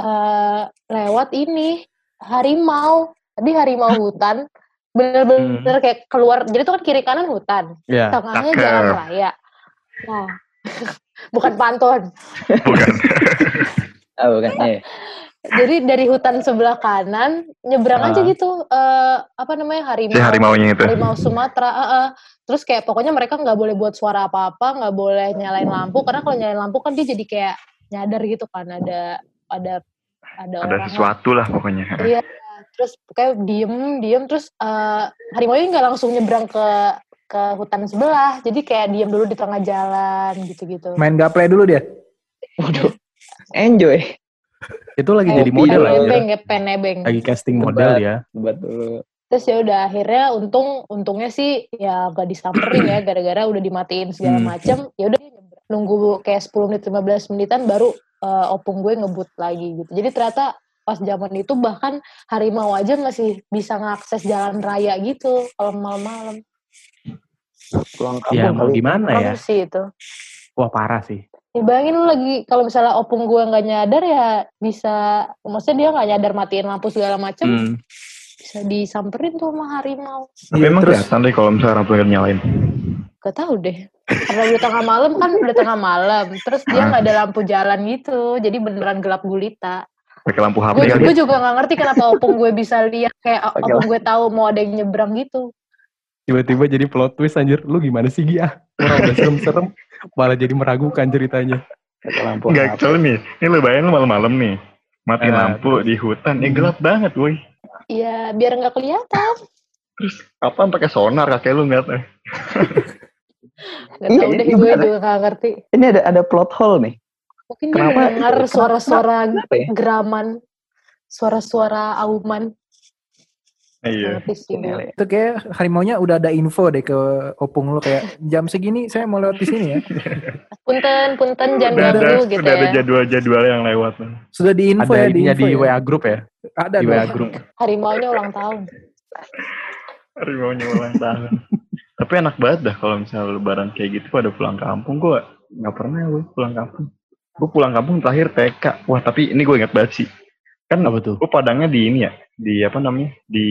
eh lewat ini harimau. Tadi harimau hutan bener-bener kayak keluar. Jadi itu kan kiri kanan hutan, Ya. tengahnya jalan raya. Nah bukan pantun. Bukan. <laughs> Oh, bukan. Iya. Jadi dari hutan sebelah kanan nyebrang Ah. aja gitu eh apa namanya harimau. si harimaunya itu. harimau Sumatera. eh, eh. Terus kayak pokoknya mereka nggak boleh buat suara apa-apa, nggak boleh nyalain lampu karena kalau nyalain lampu kan dia jadi kayak nyadar gitu kan ada ada ada, Ada orang sesuatu lah pokoknya. Iya. Terus kayak diem diem terus eh harimau ini nggak langsung nyebrang ke ke hutan sebelah, jadi kayak diem dulu di tengah jalan gitu-gitu. Main gaple dulu dia. Waduh. <laughs> Enjoy. Itu lagi jadi model lah ya. nebeng ya, penebeng. Lagi casting model ya. Buat dulu. Terus ya udah akhirnya untung untungnya sih ya gak disamperin ya gara-gara udah dimatiin segala Hmm. macem. Ya udah nunggu kayak 10 menit 15 menitan baru eh, opung gue ngebut lagi gitu. Jadi ternyata pas zaman itu bahkan harimau aja masih bisa ngakses jalan raya gitu kalau malam-malam. Pulang Ya kampung mau kali. gimana ya? Sih itu. Wah parah sih. Ya bayangin lu lagi kalau misalnya opung gue nggak nyadar ya bisa maksudnya dia nggak nyadar matiin lampu segala macem Hmm. bisa disamperin tuh sama harimau. Tapi Iya, emang terus kelihatan deh kalau misalnya lampu yang nyalain. Gak tahu deh. Karena udah tengah malam kan udah tengah malam. Terus dia nggak ada lampu jalan gitu. Jadi beneran gelap gulita. Pakai lampu HP Gue kali ya. juga nggak ngerti kenapa opung gue bisa lihat kayak opung gue tahu mau ada yang nyebrang gitu. Tiba-tiba jadi plot twist anjir. Lu gimana sih Gia? Orang udah serem-serem malah jadi meragukan ceritanya. Lampu Enggak, HP. soalnya nih, ini lu bayangin malam-malam nih. Mati Eh, lampu di hutan, ya gelap banget woi. Iya biar nggak kelihatan. Apaan pakai sonar kakek lu ngeliatnya? <laughs> Gak Iya, tahu deh iya, gue gimana? juga nggak ngerti. Ini ada ada plot hole nih. Mungkin Kenapa- dia dengar suara-suara ya? geraman, suara-suara auman. Iya. Itu kayak harimaunya udah ada info deh ke opung lu kayak jam segini saya mau lewat di sini ya. <laughs> Punten, punten jangan Udah ada, gitu udah ada ya. jadwal-jadwal yang lewat. Sudah di info Ada ya di info di ya. WA group ya. Ada Di WA group. Harimaunya ulang tahun. Harimaunya ulang tahun. Tapi enak banget dah kalau misalnya lebaran kayak gitu pada pulang kampung. Gue nggak pernah gue pulang kampung. Gue pulang kampung terakhir TK. Wah tapi ini gue ingat banget sih. Kan Apa tuh? gue padangnya di ini ya. Di apa namanya? Di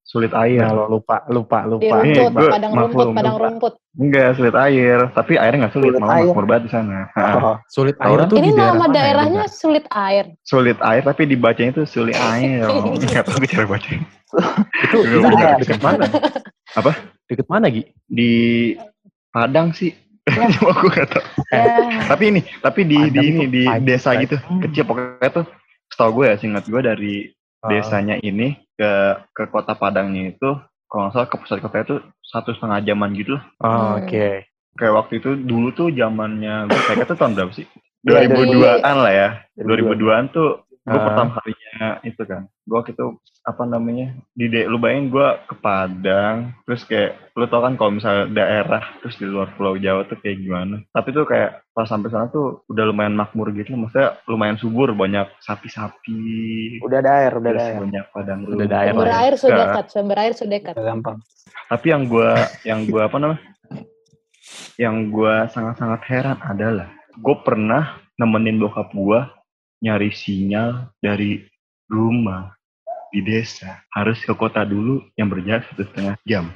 sulit air. Ya lo lupa, lupa, Di lupa. Ini rumput, gue padang makmur, rumput, padang lupa. rumput. Enggak, sulit air. Tapi airnya nggak sulit. Sulit Malah air. makmur banget di sana. Oh, Sulit air tuh Ini di daerah nama ya, daerahnya Bunda? sulit air. Sulit air tapi dibacanya itu sulit air. <laughs> Nggak tahu cara bacanya. Itu itu dekat, air. dekat mana? Apa? Deket mana Gi? Di Padang sih. <laughs> Cuma gue nggak tahu. Ya, tapi ini tapi di di Padang ini di Padang, desa Padang. gitu kecil pokoknya tuh setahu gue ya singkat gue dari Ah. desanya ini ke ke kota Padangnya itu kalau nggak salah ke pusat kota itu satu setengah jaman gitu lah Oh. Oke. kayak waktu itu dulu tuh zamannya gue kayak itu tahun berapa sih Iya, 2002an lah ya 2002. 2002an tuh gue Ah. pertama kalinya itu kan gue waktu itu apa namanya di de, lu bayangin gue ke Padang terus kayak lu tau kan kalau misalnya daerah terus di luar Pulau Jawa tuh kayak gimana tapi tuh kayak pas sampai sana tuh udah lumayan makmur gitu maksudnya lumayan subur banyak sapi-sapi Udah ada air, udah ada air. banyak padang Udah ada air sumber lah air sudah dekat, sumber air sudah dekat. Udah gampang. tapi yang gua yang gua apa namanya yang gua sangat-sangat heran adalah gue pernah nemenin bokap gua nyari sinyal dari rumah di desa harus ke kota dulu yang berjarak satu setengah jam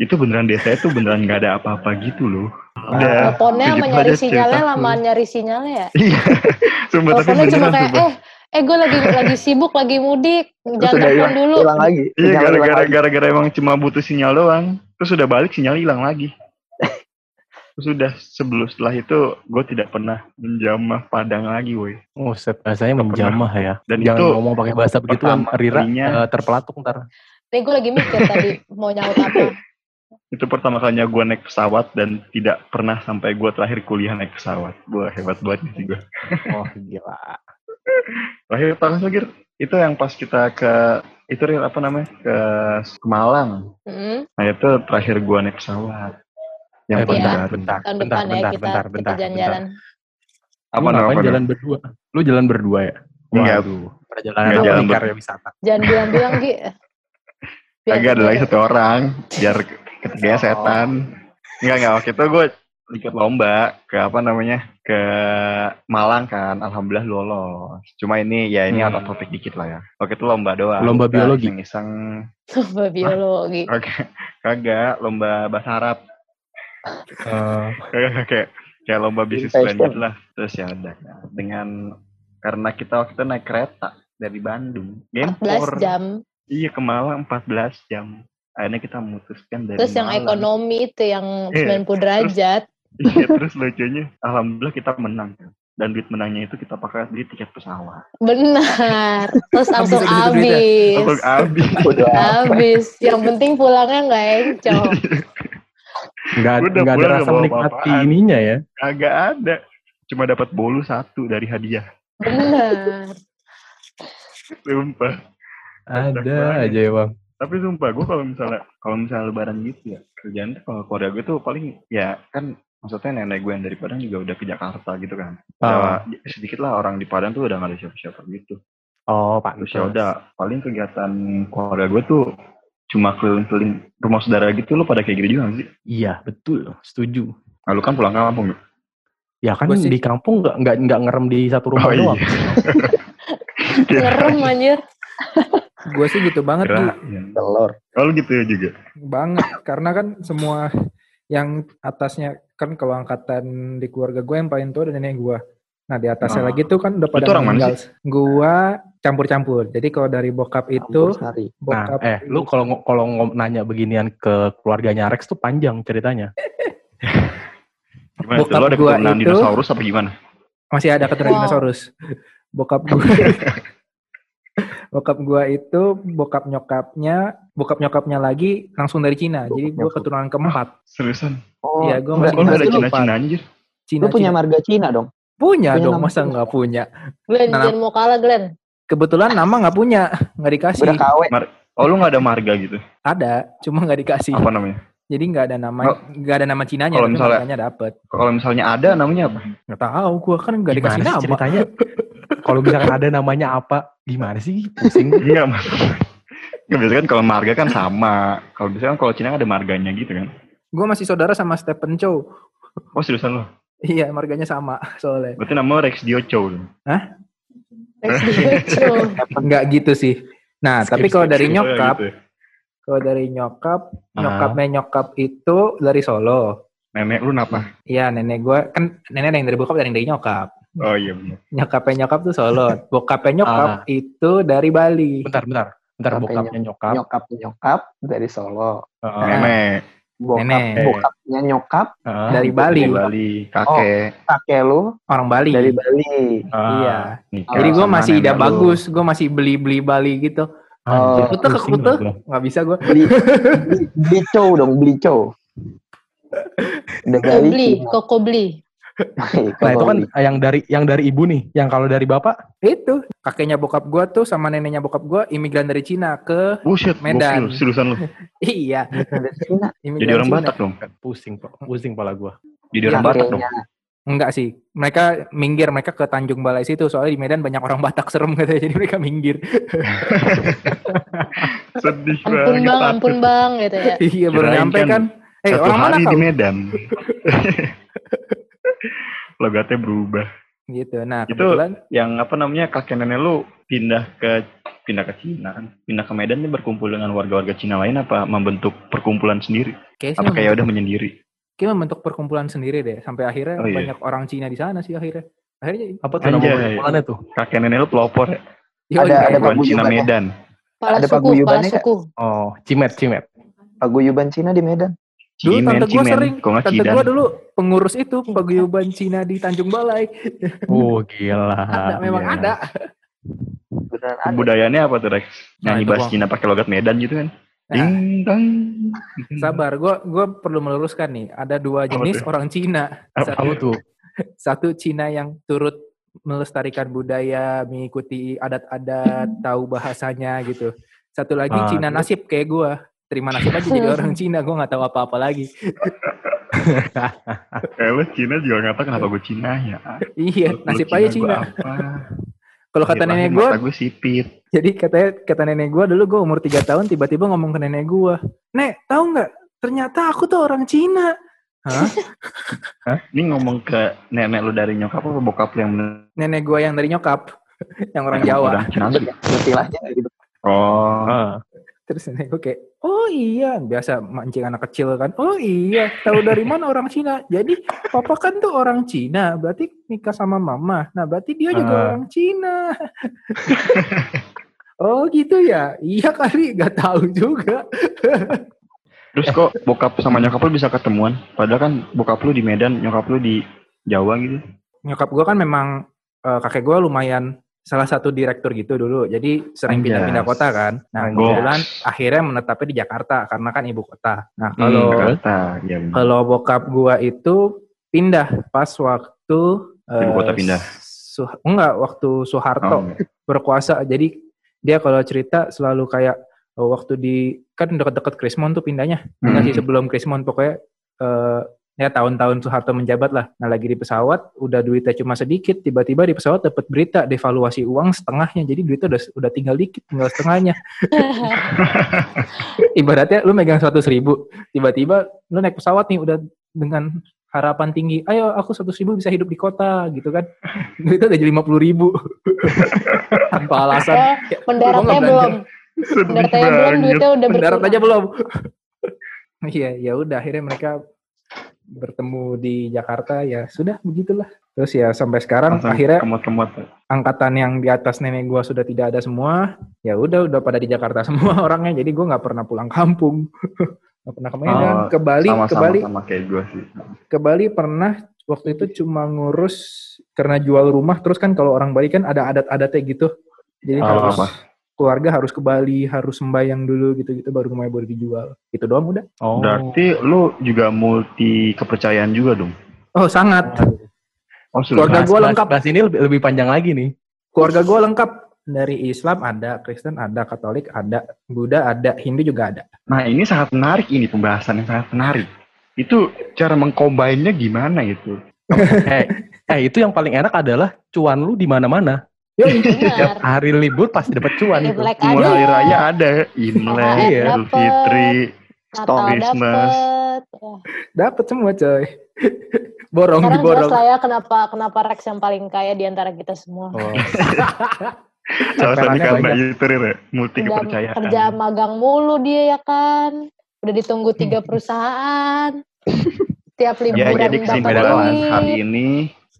itu beneran desa itu beneran nggak ada apa-apa gitu loh udah Teleponnya sama nyari sinyalnya lama nyari sinyalnya ya. iya <laughs> sumpah tapi Teleponnya cuma kayak sumpah. eh eh gue lagi lagi sibuk lagi mudik jangan telepon dulu. hilang lagi. Iya gara-gara gara-gara emang cuma butuh sinyal doang. Terus udah balik sinyal hilang lagi. <laughs> Terus udah sebelum setelah itu gue tidak pernah menjamah Padang lagi, woi. Oh, set bahasanya pernah. menjamah ya. Dan Jangan itu ngomong pakai bahasa begitu kan Rira kalinya- eh, terpelatuk ntar. Nih gue lagi mikir tadi mau nyaut apa. <laughs> Itu pertama kalinya gue naik pesawat dan tidak pernah sampai gue terakhir kuliah naik pesawat. Gue hebat banget sih <laughs> gue. Oh gila. Terakhir tahun lagi itu yang pas kita ke itu Ril, apa namanya ke, ke Malang. Mm-mm. Nah itu terakhir gue naik pesawat. Yang Eh, bentar, baru. bentar, Tahun bentar, depan ya bentar, kita bentar, kita bentar, Apa namanya? jalan berdua? Lu jalan berdua ya? Enggak. Waduh, Enggak apa jalan nih ber- karya wisata? Jangan bilang-bilang Gi. Biar <laughs> Agak ada lagi satu orang biar ketiganya Oh. setan. Enggak enggak waktu itu gue ikut lomba ke apa namanya ke Malang kan, alhamdulillah lolos. Cuma ini ya ini Hmm. out of topic dikit lah ya. Waktu itu lomba doang. Lomba biologi? Iseng-iseng. Lomba biologi. Oke, kagak lomba bahasa Arab. Eh, Kagak kayak kayak lomba bisnis gitu lah. Terus ya udah dengan karena kita waktu itu naik kereta dari Bandung, 14 Gempor. jam. Iya ke Malang 14 jam. Akhirnya kita memutuskan dari Terus yang Malang. ekonomi itu yang Iya, 90 derajat. Iya terus lucunya, alhamdulillah kita menang. Dan duit menangnya itu kita pakai beli tiket pesawat. Benar. Terus langsung Habis. Langsung habis. Habis. Yang penting pulangnya nggak encok. <laughs> nggak nggak ada rasa menikmati ininya ya. Agak ada. Cuma dapat bolu satu dari hadiah. Benar. Sumpah. Ada aja ya bang. Tapi sumpah gue kalau misalnya kalau misalnya lebaran gitu ya kerjaan tuh kalau keluarga gue tuh paling ya kan maksudnya nenek gue yang dari Padang juga udah ke Jakarta gitu kan. Ah. Ya, sedikit lah orang di Padang tuh udah gak ada siapa-siapa gitu. Oh, Pak. Terus ya udah, paling kegiatan keluarga gue tuh cuma keliling-keliling rumah saudara gitu lo pada kayak gitu juga sih? Iya, betul. Setuju. Nah, lu kan pulang kampung. Ya kan sih- di kampung nggak nggak nggak ngerem di satu rumah Oh, iya. doang. <laughs> Ngerem anjir. Gue sih gitu banget. Kira, ya. telur. Oh, lu gitu ya juga. banget karena kan semua yang atasnya kan kalau angkatan di keluarga gue yang paling tua ada nenek gue nah di atasnya Ah. lagi tuh kan udah pada Itu orang mana meninggal gue campur-campur jadi kalau dari bokap itu sari. Nah, bokap eh, lu kalau kalau nanya beginian ke keluarganya Rex tuh panjang ceritanya. Gimana? Bokap Lu ada gua keturunan itu- dinosaurus apa gimana? masih ada keturunan Wow. dinosaurus bokap gue <laughs> bokap gue itu bokap nyokapnya bokap nyokapnya lagi langsung dari Cina jadi gue nyokap. keturunan keempat Oh, Iya, gua enggak, masih- Oh, ada lupa. Cina-Cina anjir. Cina Lu punya Cina. marga Cina dong? Punya dong nama masa Cina. nggak punya Glenn, Nah, jangan mau kalah Glenn. kebetulan nama nggak punya nggak dikasih Udah KW. Oh, lu gak ada marga gitu? ada cuma nggak dikasih Apa namanya? Jadi nggak ada nama Oh. nggak ada nama Cinanya, Kalau tapi misalnya- dapet. Kalau misalnya ada namanya apa? Nggak tahu, gua kan nggak dikasih nama. ceritanya? kalau misalkan ada namanya apa, gimana sih? Pusing. Enggak, <laughs> Mas. Nggak, biasanya kan kalau marga kan sama. Kalau biasanya kan kalau Cina ada marganya gitu kan. Gua masih saudara sama Stephen Chow. Oh, seriusan lo? Iya, marganya sama soalnya. Berarti nama Rex Dio Chow. dong. Rex Dio. <laughs> Nggak gitu sih. Nah, Skip, tapi kalau skip, dari Oh, ya nyokap, gitu kalau dari nyokap, Ah. nyokapnya nyokap itu dari Solo. Nenek lu kenapa? Iya, nenek gua kan nenek ada yang dari bokap, ada yang dari nyokap. Oh iya benar. Nyokapnya nyokap tuh Solo. Bokapnya nyokap Ah. itu dari Bali. Bentar, bentar. Bentar, Bokapnya nyokap. Nyokap nyokap dari Solo. Heeh. Nenek Bokap Nenek. bokapnya nyokap Heeh. Dari Bali. dari Bali, kakek. kakek lu Orang Bali. dari Bali. Ah, Iya. nikah Jadi gue sama masih lu. bagus, gue masih beli-beli Bali gitu. Oh, Kutu ke kutu, gua. nggak bisa gue. <laughs> Beli beli, beli cow dong, beli cow. Udah Cina. koko beli. Nah, itu kan yang dari yang dari ibu nih. Yang kalau dari bapak, Itu kakeknya bokap gue tuh sama neneknya bokap gue imigran dari Cina ke Buset, Medan. seriusan lu. <laughs> iya dari Cina. imigran Jadi orang Cina. Batak dong. pusing, pusing pala gua. Jadi Iya, orang Batak dong. Enggak sih, mereka minggir mereka ke Tanjung Balai situ soalnya di Medan banyak orang Batak serem <laughs> katanya jadi mereka minggir. <laughs> Sedih Ampun banget. bang, takut. ampun bang gitu ya. iya baru nyampe kan kan. Eh Satu orang mana di Medan. Logatnya berubah. Gitu. Nah Itu- kebetulan Yang apa namanya kakek nenek lu pindah ke pindah ke Cina kan? Pindah ke Medan nih berkumpul dengan warga-warga Cina lain apa membentuk perkumpulan sendiri? kayak Apa kayak udah menyendiri? kayak membentuk perkumpulan sendiri deh. Sampai akhirnya Oh, iya. banyak orang Cina di sana sih akhirnya. Akhirnya Apa tuh nama perkumpulannya tuh? Kakek nenek lu pelopor ya? Yoi, Ada- ada Cina ya. Medan. Ada suku, kepala paguyubannya nggak? suku. Oh, cimet, cimet. paguyuban Cina di Medan. Dulu Cimen, tante gue sering, tante gue dulu pengurus itu paguyuban Cina di Tanjung Balai. <laughs> Oh, gila. ada, memang iya. ada. Beneran. Kebudayaannya apa tuh Rex? Nah, Nyanyi itu bahasa gua- Cina pakai logat Medan gitu kan? Nah. Ding dong. Sabar, gue gua perlu meluruskan nih. Ada dua jenis orang Cina. Satu, Apa tuh? <laughs> satu Cina yang turut melestarikan budaya, mengikuti adat-adat, tahu bahasanya gitu. Satu lagi Ah, Cina nasib kayak gue. Terima nasib aja jadi orang <laughs> Cina, gue nggak tahu apa-apa lagi. <laughs> Eh lu Cina juga nggak tahu kenapa gue Cina ya. Iya, Lu nasib Cina, aja Cina. <laughs> Kalau kata Lahir nenek gue, gue sipit. jadi katanya kata nenek gue dulu gue umur 3 tahun tiba-tiba ngomong ke nenek gue, Nek, tahu nggak? Ternyata aku tuh orang Cina. Hah? Hah? Ini ngomong ke nenek lu dari nyokap apa bokap lu yang bener? Nenek gue yang dari nyokap, yang orang Jawa. Istilahnya gitu. Oh. Terus nenek gue kayak, oh iya, biasa mancing anak kecil kan. Oh iya, tahu dari mana orang Cina? Jadi papa kan tuh orang Cina, berarti nikah sama mama. Nah berarti dia juga Ah. orang Cina. <laughs> oh gitu ya? Iya kali, gak tahu juga. Terus kok bokap sama nyokap lu bisa ketemuan? Padahal kan bokap lu di Medan, nyokap lu di Jawa gitu. Nyokap gue kan memang eh, kakek gue lumayan salah satu direktur gitu dulu. Jadi sering pindah-pindah kota kan. Nah kebetulan akhirnya menetapnya di Jakarta karena kan ibu kota. Nah Hmm, kalau Jakarta, ya bener. Kalau bokap gua itu pindah pas waktu Ibu kota eh, pindah? Su- enggak, waktu Soeharto Oh, berkuasa. Jadi dia kalau cerita selalu kayak oh, waktu di kan dekat-dekat Krismon tuh pindahnya. Hmm. sebelum Krismon pokoknya eh, ya tahun-tahun Soeharto menjabat lah. Nah lagi di pesawat, udah duitnya cuma sedikit, tiba-tiba di pesawat dapat berita devaluasi uang setengahnya, jadi duitnya udah udah tinggal dikit, tinggal setengahnya. <laughs> Ibaratnya lu megang seratus ribu, tiba-tiba lu naik pesawat nih udah dengan harapan tinggi, ayo aku seratus ribu bisa hidup di kota gitu kan, <laughs> duitnya udah jadi lima puluh ribu <laughs> tanpa alasan. Eh, Ya, mendaratnya nggak belum. Sedih Mendaratnya belum, duitnya udah mendarat berkurang. aja belum. Iya, ya udah akhirnya mereka bertemu di Jakarta ya sudah begitulah. Terus ya sampai sekarang Langsung akhirnya kemot-kemot. angkatan yang di atas nenek gua sudah tidak ada semua. Ya udah udah pada di Jakarta <laughs> semua orangnya. Jadi gua nggak pernah pulang kampung. <laughs> Nggak pernah ke Medan, Oh, ke Bali, ke Sama-sama Bali, sama kayak gue sih. ke Bali pernah waktu itu cuma ngurus karena jual rumah. Terus kan kalau orang Bali kan ada adat-adatnya gitu. Jadi Oh, harus apa? Keluarga harus ke Bali, harus sembayang dulu gitu-gitu baru rumahnya baru dijual. Itu doang udah. Oh. Berarti lu juga multi kepercayaan juga dong? Oh sangat. Oh, sudah. Keluarga bahas- lengkap. bahas ini lebih, lebih panjang lagi nih. Keluarga gue lengkap. Dari Islam ada, Kristen ada, Katolik ada, Buddha ada, Hindu juga ada. Nah, ini sangat menarik ini pembahasan yang sangat menarik. Itu cara mengkombainnya gimana itu? <laughs> eh, eh itu yang paling enak adalah cuan lu di mana-mana. <laughs> Benar. Hari libur pasti dapat cuan itu. Imlek ada. hari raya ada, Imlek, Iya. Idul Fitri, Christmas. dapet. Ya. Dapat semua coy. <laughs> Borong Sekarang diborong. lah ya kenapa kenapa Rex yang paling kaya di antara kita semua. Oh. <laughs> Salah satu karena itu Rere, multi Udah kepercayaan. kerja magang mulu dia ya kan. Udah ditunggu tiga perusahaan. Tiap Ya, liburan jadi dapat kesimpulan hari ini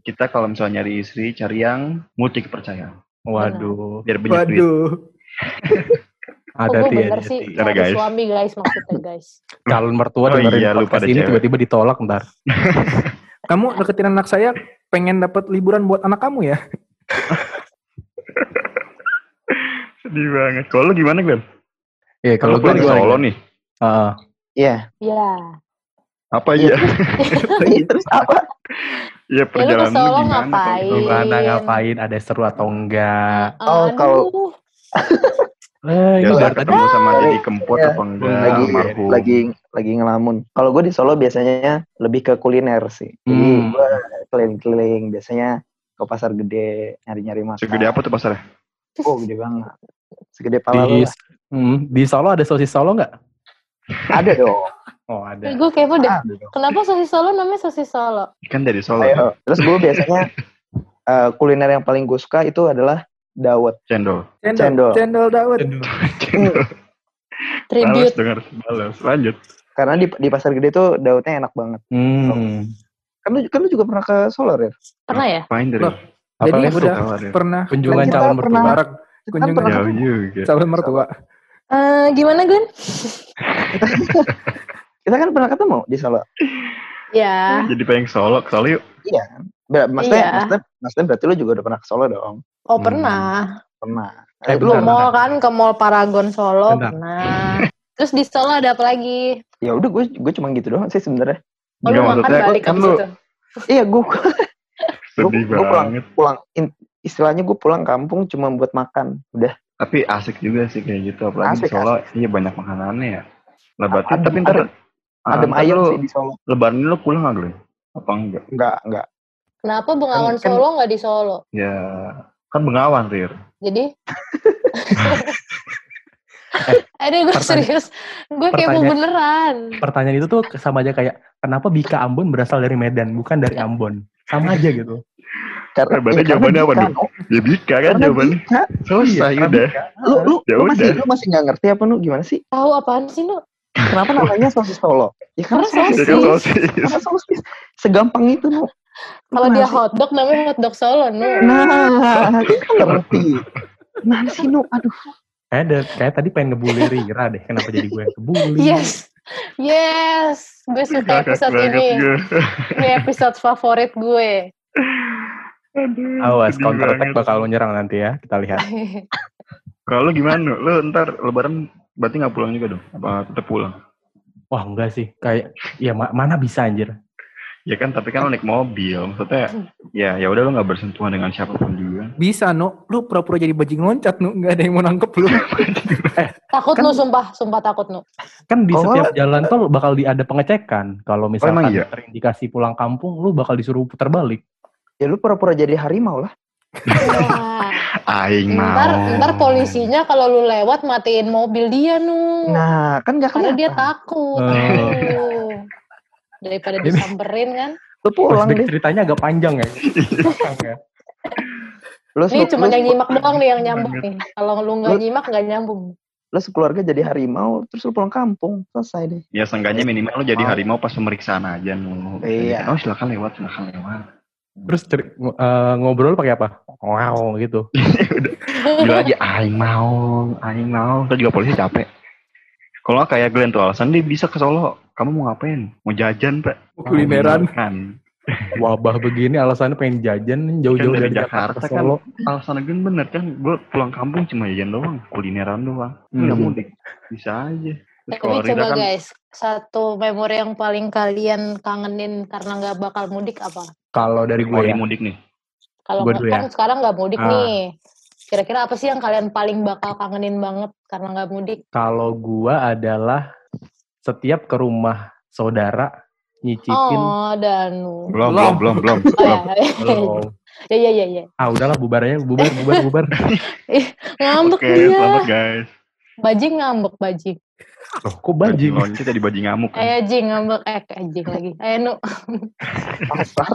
kita kalau misalnya nyari istri cari yang multi kepercayaan. Waduh. Biar banyak duit. Waduh. <laughs> Oh, Ada ya. bener sih Cara, guys. suami guys maksudnya guys. <laughs> Calon mertua Oh dengerin iya, lu podcast pada ini tiba-tiba ditolak ntar. <laughs> Kamu deketin anak saya pengen dapat liburan buat anak kamu ya? Sedih banget. Kalau gimana, Glenn? Iya, Kalau gue ke Solo nih, Heeh. Iya. Ya. apa iya? Terus apa? Iya perjalanan Solo lu gimana? ngapain? kalau- Gimana ngapain? Ada seru atau enggak? Oh, Aduh. kalau- Eh, Ya udah tadi ketemu sama jadi kempot Iya. apa enggak? lagi almarhum. lagi lagi ngelamun. Kalau gue di Solo biasanya lebih ke kuliner sih. Jadi Hmm. gue keliling-keliling biasanya ke pasar gede nyari-nyari makan. Segede apa tuh pasarnya? Oh gede banget. Segede pala di, lu lah. hmm, di Solo ada sosis Solo nggak? Ada dong. Oh ada. gue kepo deh. Dong. Kenapa sosis Solo namanya sosis Solo? Kan dari Solo. Ayo. Terus gue biasanya eh, kuliner yang paling gue suka itu adalah dawet. Cendol. Cendol, Cendol. cendol dawet. Cendol. Balas Tribute. dengar balas. Lanjut. Karena di, di pasar gede tuh dawetnya enak banget. Hmm. Kan lu, kan lu juga pernah ke Solo, Rir? Pernah ya? Dari. Loh, Jadi udah pernah kunjungan calon pernah- mertua. kunjungan pernah calon mertua. Eh, gimana Glenn? <laughs> kita kan pernah ketemu di Solo. Ya. Jadi pengen ke Solo, ke Solo yuk. Iya. Ber- Maksudnya, Iya. maksudnya, maksudnya berarti lu juga udah pernah ke Solo dong? Oh Hmm. pernah. Pernah. Eh, Lu mall bentar. kan ke mall Paragon Solo Bentar. pernah. Terus di Solo ada apa lagi? Ya udah gue gue cuma gitu doang sih sebenarnya. Oh, lu makan balik kan lu itu. Iya gue <laughs> sedih gua pulang. banget. pulang in- istilahnya gue pulang kampung cuma buat makan. Udah. Tapi asik juga sih kayak gitu. Apalagi Asik, di Solo, iya banyak makanannya ya. Lah berarti Adem- tapi ntar, adem- Adem ntar ayam lu, sih di Solo. lebaran ini lu pulang nggak Glenn? Apa enggak? Enggak, enggak. Kenapa Bengawan Kan- kan- Solo nggak di Solo? Ya, kan Bengawan, Rir. Jadi? <laughs> Aduh gue serius. Gue kepo beneran. Pertanyaan itu tuh sama aja kayak kenapa Bika Ambon berasal dari Medan bukan dari Ambon? Sama aja gitu. Karena, Eh, berarti ya, jawabannya apa Bika, dong? Ya Bika kan Karena jawabannya. Bika. Selesai karena udah. Bika. Lu, lu, Ya lu masih, lu masih nggak ngerti apa nu? Gimana sih? Tahu apaan sih lu? Kenapa namanya sosis Solo? Ya karena Karena sosis. Kan Sosis. Karena sosis. Segampang itu nu. Kalau dia hotdog namanya hotdog Solo, nu. Nah, itu kan ngerti. Gimana sih nu? Aduh. Kayak, ada- kayak tadi pengen ngebully Rira deh. Kenapa jadi gue yang kebully? Yes. Yes. Gue suka episode ini. gue. Ini episode favorit gue. Aduh, Awas, counter attack bakal menyerang nanti ya. Kita lihat. <laughs> <laughs> Kalau lu gimana? Lu ntar lebaran berarti nggak pulang juga dong? Apa tetap pulang? Wah enggak sih. Kayak, ya ma- mana bisa anjir. Ya kan, tapi kan lu naik mobil. Maksudnya, ya ya udah lu nggak bersentuhan dengan siapa pun juga. Bisa, no. Lu pura-pura jadi bajing loncat, no. Nggak ada yang mau nangkep lu. <laughs> Takut Kan- nu sumpah, sumpah takut nu. Kan di Kalau- setiap jalan tol bakal di, ada pengecekan. Kalau misalkan emang iya? terindikasi pulang kampung, lu bakal disuruh putar balik. Ya lu pura-pura jadi harimau lah. Aing mau. ntar, ntar polisinya kalau lu lewat matiin mobil dia nu. Nah, kan gak Karena dia takut. Oh. <laughs> Daripada Ini- disamperin kan. Lu pulang deh. ceritanya agak panjang ya. Ya. Lu, Nih se- cuma yang nyimak doang nih yang nyambung nih. Kalau lu nggak nyimak nggak nyambung. lu sekeluarga jadi harimau, terus lu pulang kampung. Selesai deh. Ya seenggaknya minimal lu jadi Mau. harimau pas pemeriksaan aja nu. Iya. Oh silakan lewat, silakan lewat. Terus eh, ngobrol pakai apa? Wow gitu. <laughs> Bilang aja aing mau, aing mau. Terus juga polisi capek. Kalau kayak Glenn tuh alasan dia bisa ke Solo. Kamu mau ngapain? Mau jajan, Pak? Kulineran. Kan. <laughs> Wabah begini alasannya pengen jajan jauh-jauh Kan dari, Jakarta, ke kan Solo. alasan Glenn bener kan. Gue pulang kampung cuma jajan doang, kulineran doang. Hmm. Nggak mudik. Bisa aja. Tapi coba kan guys, satu memori yang paling kalian kangenin karena nggak bakal mudik apa? Kalau dari gue lagi ya, mudik nih. Kalau nggak dulu kan sekarang nggak mudik Ah. nih. Kira-kira apa sih yang kalian paling bakal kangenin banget karena nggak mudik? kalau gua adalah setiap ke rumah saudara nyicipin Oh, Danu. Belum, Belum. belum, belum, <laughs> belum. Oh ya, <laughs> belum. ya, ya, ya, ya. Ah udahlah bubar aja, bubar, bubar, bubar. <laughs> Ngambek Oke, dia. selamat guys. Bajing ngambek, bajing. Loh, kok bajing? Loncat jadi bajing ngamuk. kan. Eh, jing ngambek. Eh, jing lagi. Eh, nu. Pasar.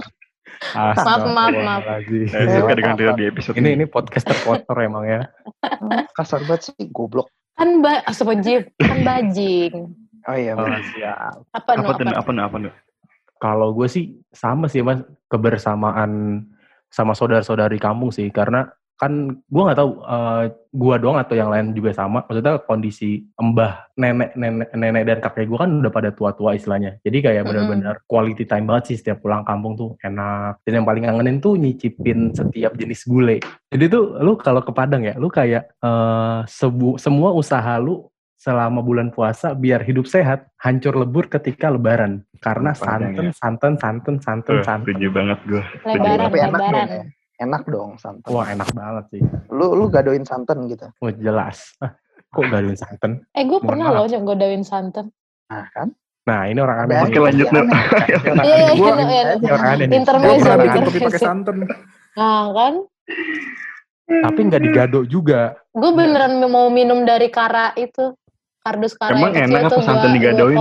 Maaf, maaf, maaf. Astagfirullahaladzim. Saya Eh, suka dengan apa? Rida di episode Ini ini podcast terkotor emang ya. <laughs> Kasar banget sih, goblok. Kan ba astagfirullah, kan bajing. Oh iya, Oh, siap. Apa, nu? Apa tuh? Apa? Apa tuh? Apa? Kalau gue sih sama sih mas kebersamaan sama saudara-saudari kampung sih karena kan gue nggak tahu eh, gua doang atau yang lain juga sama. Maksudnya kondisi embah nenek nenek nenek dan kakek gue kan udah pada tua-tua istilahnya. Jadi kayak benar-benar quality time banget sih setiap pulang kampung tuh enak. Dan yang paling kangenin tuh nyicipin setiap jenis gulai. Jadi tuh lu kalau ke Padang ya lu kayak eh, sebu semua usaha lu selama bulan puasa biar hidup sehat hancur lebur ketika lebaran. Karena santen ya. santen santen santen Tuh, santen setuju banget gue. Lebaran, enak lebaran. Enak dong santan. wah enak banget sih Lu lu gadoin santan gitu. Wah, jelas ah, kok gak ada santen Eh, gue pernah loh nyogodain santan. Nah kan? nah ini orang aneh. Oke lanjut Iya, Nur. Iya, iya, iya, iya. Orang aneh nih Gue Intermezzo, kopi pakai santan. Nah, kan? tapi nggak digado juga Gue beneran mau minum dari kara itu. Kardus kara Emang yang enak apa tuh santan digadoin?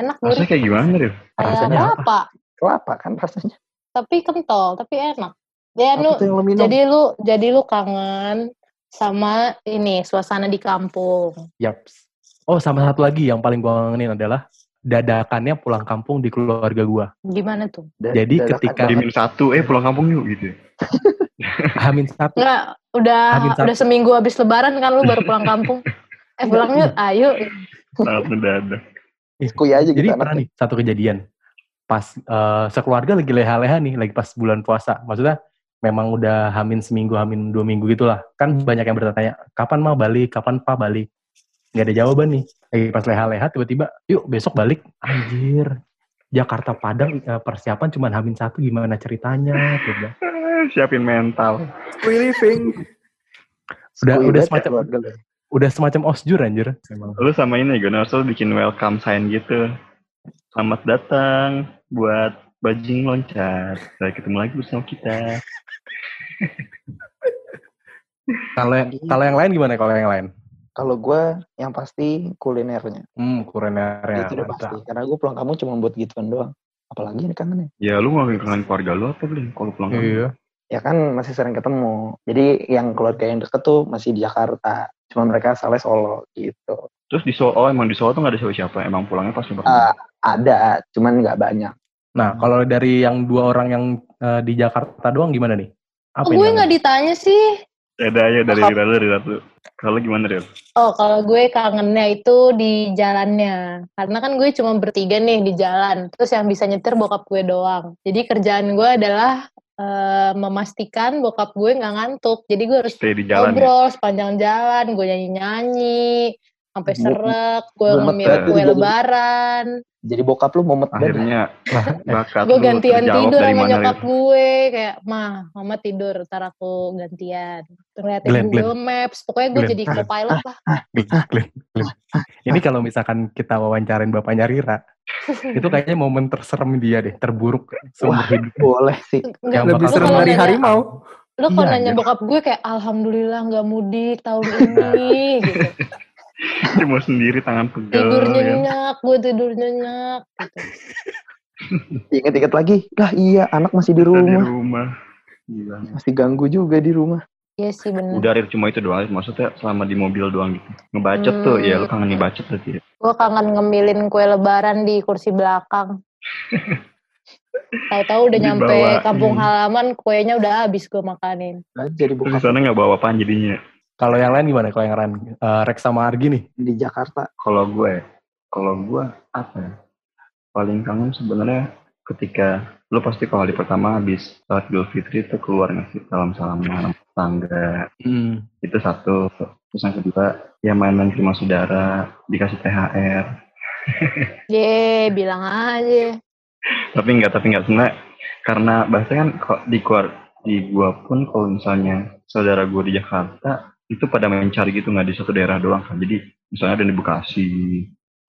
Enak Rasanya gurih. kayak gimana? Kayak rasanya apa? Kelapa kan rasanya. Tapi kental, tapi enak. Ya, Apa nu, tuh yang lu minum? jadi lu jadi lu kangen sama ini suasana di kampung. yaps oh sama satu lagi yang paling gua kangenin adalah dadakannya pulang kampung di keluarga gua Gimana tuh? Da- Jadi dadakan ketika-. Dimin satu, eh pulang kampung yuk gitu. <laughs> Hamin satu Enggak, udah Hamin satu. udah seminggu habis lebaran kan lu baru pulang kampung. <laughs> Eh pulang yuk, ayo. Sangat mendadak. Kuy aja gitu Jadi pernah nih satu kejadian. Pas eh, sekeluarga lagi leha-leha nih, lagi pas bulan puasa. Maksudnya memang udah hamin seminggu, hamin dua minggu gitulah. Kan banyak yang bertanya, kapan mau balik, kapan pak balik? Gak ada jawaban nih. Lagi pas leha-leha tiba-tiba, yuk besok balik. Anjir, Jakarta Padang eh, persiapan cuma hamin satu gimana ceritanya? Coba. Siapin mental. Free living. Udah- udah ya semacam- lu. Udah semacam osjur anjir. Lu sama ini gue Narsel bikin welcome sign gitu. Selamat datang buat bajing loncat. Sampai ketemu lagi bersama kita. <laughs> Kalau yang, kalau yang lain gimana kalau yang lain? Kalau gue yang pasti kulinernya. Hmm, kulinernya. itu udah pasti. Karena gue pulang kamu cuma buat gituan doang. Apalagi ini kangen ya. Ya lu nggak kangen keluarga lu apa belum? Kalau pulang kampung? Iya. Ya kan masih sering ketemu. Jadi yang keluarga yang deket tuh masih di Jakarta. Cuma mereka asalnya Solo gitu. Terus di Solo, oh emang di Solo tuh nggak ada siapa-siapa. Emang pulangnya pas lebaran. Ah, ada, cuman nggak banyak. Nah, kalau dari yang dua orang yang eh, di Jakarta doang gimana nih? Apa Oh, gue nggak ditanya sih. Ada aja dari? Rira lu, Rira tuh. Kalau gimana Ril? Oh, kalau gue kangennya itu di jalannya. Karena kan gue cuma bertiga nih di jalan. Terus yang bisa nyetir bokap gue doang. Jadi kerjaan gue adalah eh, memastikan bokap gue nggak ngantuk. Jadi gue harus Stay di jalan ya? ngobrol sepanjang jalan. Gue nyanyi-nyanyi. Sampai serak, gue ngemil kue lebaran, Jadi bokap lu momet. Akhirnya bakat gue gantian tidur sama nyokap Ril? gue kayak mah mama tidur ntar aku gantian ngeliatin Glenn, Google Maps pokoknya gue jadi co-pilot lah Glenn, Glenn, Glenn. Ini kalau misalkan kita wawancarain bapaknya Rira, itu kayaknya momen terserem dia deh, terburuk seumur hidup. Boleh sih. Nggak, Yang Lebih serem kalau dari harimau. lu kalau Iya, nanya iya. bokap gue kayak alhamdulillah nggak mudik tahun ini <laughs> gitu <laughs> Dia mau sendiri tangan pegel. tidur kan. nyenyak gue tidur nyenyak gitu <laughs> Ingat-ingat lagi. Lah iya, anak masih di Kita di rumah. rumah. Gila. Masih ganggu juga di rumah. iya sih bener Udah Ril, cuma itu doang. Maksudnya selama di mobil doang gitu. Ngebacet tuh, Hmm. ya lu kangen ngebacet berarti ya. gue kangen ngemilin kue lebaran di kursi belakang <laughs> tahu-tahu udah nyampe kampung halaman kuenya udah habis gue makanin Nah, jadi Terus di bokap sana nggak bawa apaan jadinya. Kalau yang lain gimana? Kalau yang lain, Eh, Rex sama Argi nih? di Jakarta. Kalau gue, kalau gue apa ya? Paling kangen sebenarnya ketika lu pasti kalau hari pertama habis salat Idul Fitri itu keluar ngasih salam salaman tangga Hmm. itu satu terus yang kedua ya main-main ke rumah saudara dikasih THR <laughs> ye bilang aja tapi enggak tapi enggak sebenarnya karena bahasa kan kok di keluar di gua pun kalau misalnya saudara gua di Jakarta itu pada mencari gitu nggak di satu daerah doang kan jadi misalnya ada yang di Bekasi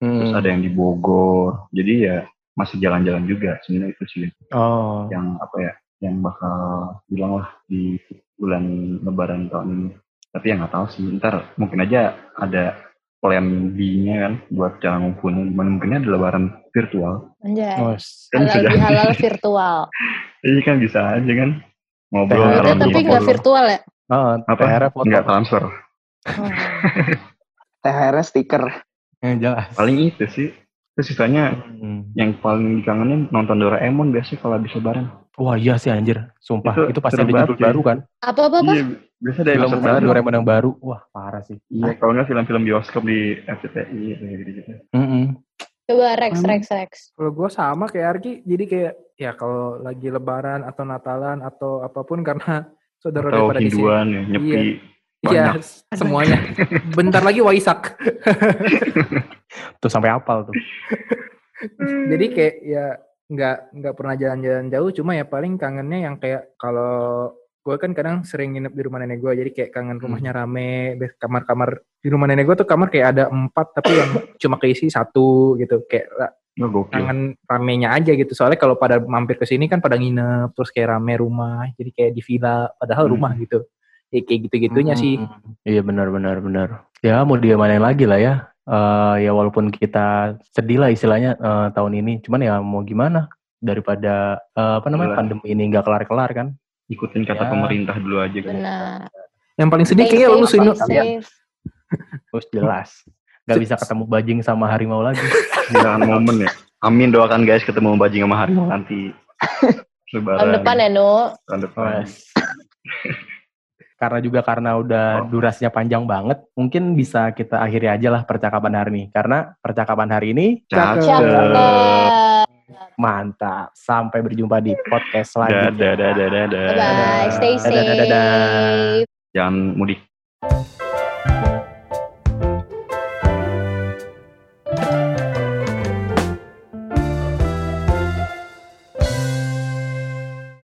terus Hmm. ada yang di Bogor. Jadi ya masih jalan-jalan juga sebenarnya itu sih. Oh. yang apa ya yang bakal bilang lah di bulan Lebaran tahun ini. Tapi ya nggak tahu sih. Ntar mungkin aja ada plan B-nya kan buat cara ngumpulin. Mungkinnya ada Lebaran virtual. Anjay. Oh, kan halal sudah. halal virtual. <laughs> Ini kan bisa aja kan. Ngobrol ngalor tapi nggak virtual ya oh, apa THR foto. nggak transfer Oh. THR stiker. Yang jelas. paling itu sih terus sisanya Hmm. yang paling dikangenin nonton Doraemon biasanya kalau habis Lebaran Wah iya sih anjir, sumpah. Itu Itu, pasti ada judul cuy. baru kan? apa apa apa iya biasa ada Film baru baru Doraemon yang baru. Wah parah sih. iya kalau nggak film-film bioskop di RCTI gitu-gitu Mm-mm. coba Rex Hmm. Rex Rex Kalau gue sama kayak Arki, jadi kayak ya kalau lagi Lebaran atau Natalan atau apa pun karena saudara atau pada di sini. Hinduan ya nyepi Iya, banyak semuanya. Bentar lagi Waisak. <laughs> Tuh sampai apal tuh. <laughs> Jadi kayak ya nggak nggak pernah jalan-jalan jauh, cuma ya paling kangennya yang kayak kalau gue kan kadang sering nginep di rumah nenek gue, jadi kayak kangen rumahnya rame, kamar-kamar di rumah nenek gue tuh kamar kayak ada empat tapi yang <laughs> cuma keisi satu gitu, kayak gokil kangen ramenya aja gitu. Soalnya kalau pada mampir ke sini kan pada nginep, terus kayak rame rumah, jadi kayak di villa, padahal Hmm. rumah gitu. Ya kayak gitu-gitunya sih. Mm. Iya benar benar benar. Ya mau dia mana lagi lah ya. Eh ya walaupun kita sedih lah istilahnya eh, tahun ini, cuman ya mau gimana daripada eh, apa namanya Benar. pandemi ini nggak kelar-kelar kan? Ikutin kata Ya. pemerintah dulu aja kan benar Yang paling sedih kayaknya lu safe. <laughs> Terus jelas nggak bisa ketemu bajing sama harimau lagi. Jangan momen ya amin doakan guys ketemu bajing sama harimau nanti <laughs> Lebaran tahun depan ya Nu tahun depan <laughs> karena juga karena udah Oh. durasinya panjang banget, mungkin bisa kita akhiri aja lah percakapan hari ini. Karena percakapan hari ini Cakep. cakep mantap. Sampai berjumpa di podcast selanjutnya. dadah dadah dadah bye bye stay Dadah, dadah, dadah. safe jangan mudik